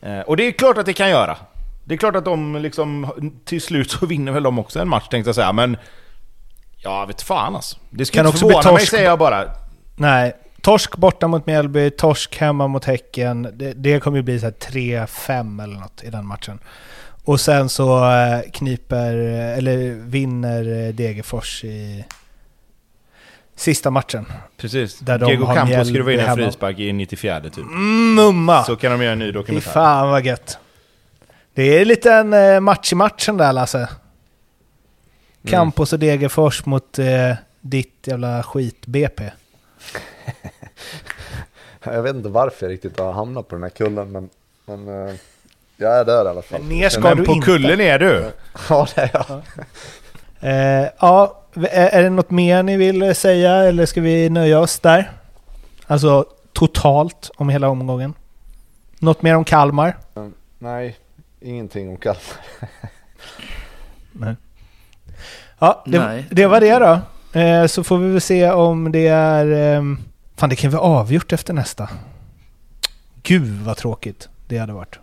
Eh, och det är klart att det kan göra. Det är klart att de liksom, till slut så vinner väl de också en match tänkte jag säga, men... Ja, vet fan alltså. Det ska Kan inte förvåna mig säger jag bara. Nej. Torsk borta mot Mjällby, torsk hemma mot Häcken. Det, det kommer ju bli så här 3-5 eller något i den matchen. Och sen så eh, kniper, eller vinner eh, Degerfors i sista matchen. Precis. Där de Diego Campos skruvar in en frispark i 94 typ. Mm, mumma! Så kan de göra en ny Fy dokumentär. fan vad gött. Det är lite en eh, match i matchen där Lasse. Campos och Degerfors mot eh, ditt jävla skit-BP. Jag vet inte varför jag riktigt har hamnat på den här kullen men, men eh, jag är där i alla fall. Ner ska Men du på inte. kullen är du. Ja det är jag. Eh, ja, är, är det något mer ni vill säga eller ska vi nöja oss där? Alltså totalt om hela omgången. Något mer om Kalmar? Nej, ingenting om Kalmar. Ja, det, Nej. det var det då. Eh, så får vi väl se om det är... ehm, fan, det kan vi avgjort efter nästa. Gud vad tråkigt det hade varit.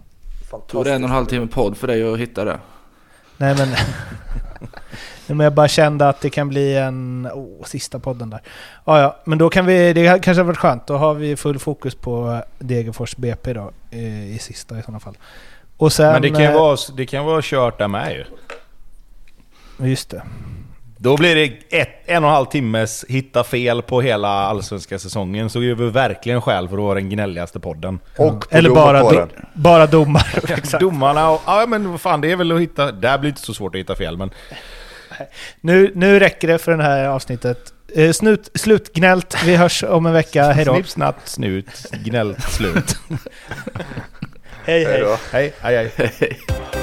Tog det en och en halv timme podd för dig att hitta det? Nej men... Men jag bara kände att det kan bli en... Oh, sista podden där. Ja, ja, men då kan vi... Det kanske har varit skönt. Då har vi full fokus på Degerfors BP då. eh, I sista i sådana fall. Och sen... Men det kan ju eh, vara, det kan vara kört där med ju. Just det. Då blir det ett, en och en halv timmes hitta fel på hela allsvenska säsongen. Så gör vi verkligen skäl för att vara den gnälligaste podden. Och på Eller bara, do, bara domar. Domarna och... Ja men vad fan det är väl att hitta... Det här blir inte så svårt att hitta fel men... Nu, nu räcker det för det här avsnittet. Eh, snut, slutgnällt. Vi hörs om en vecka. Hej då. Snipp, snatt, snut, gnällt, slut. Hej, hej. Hej hej, hej.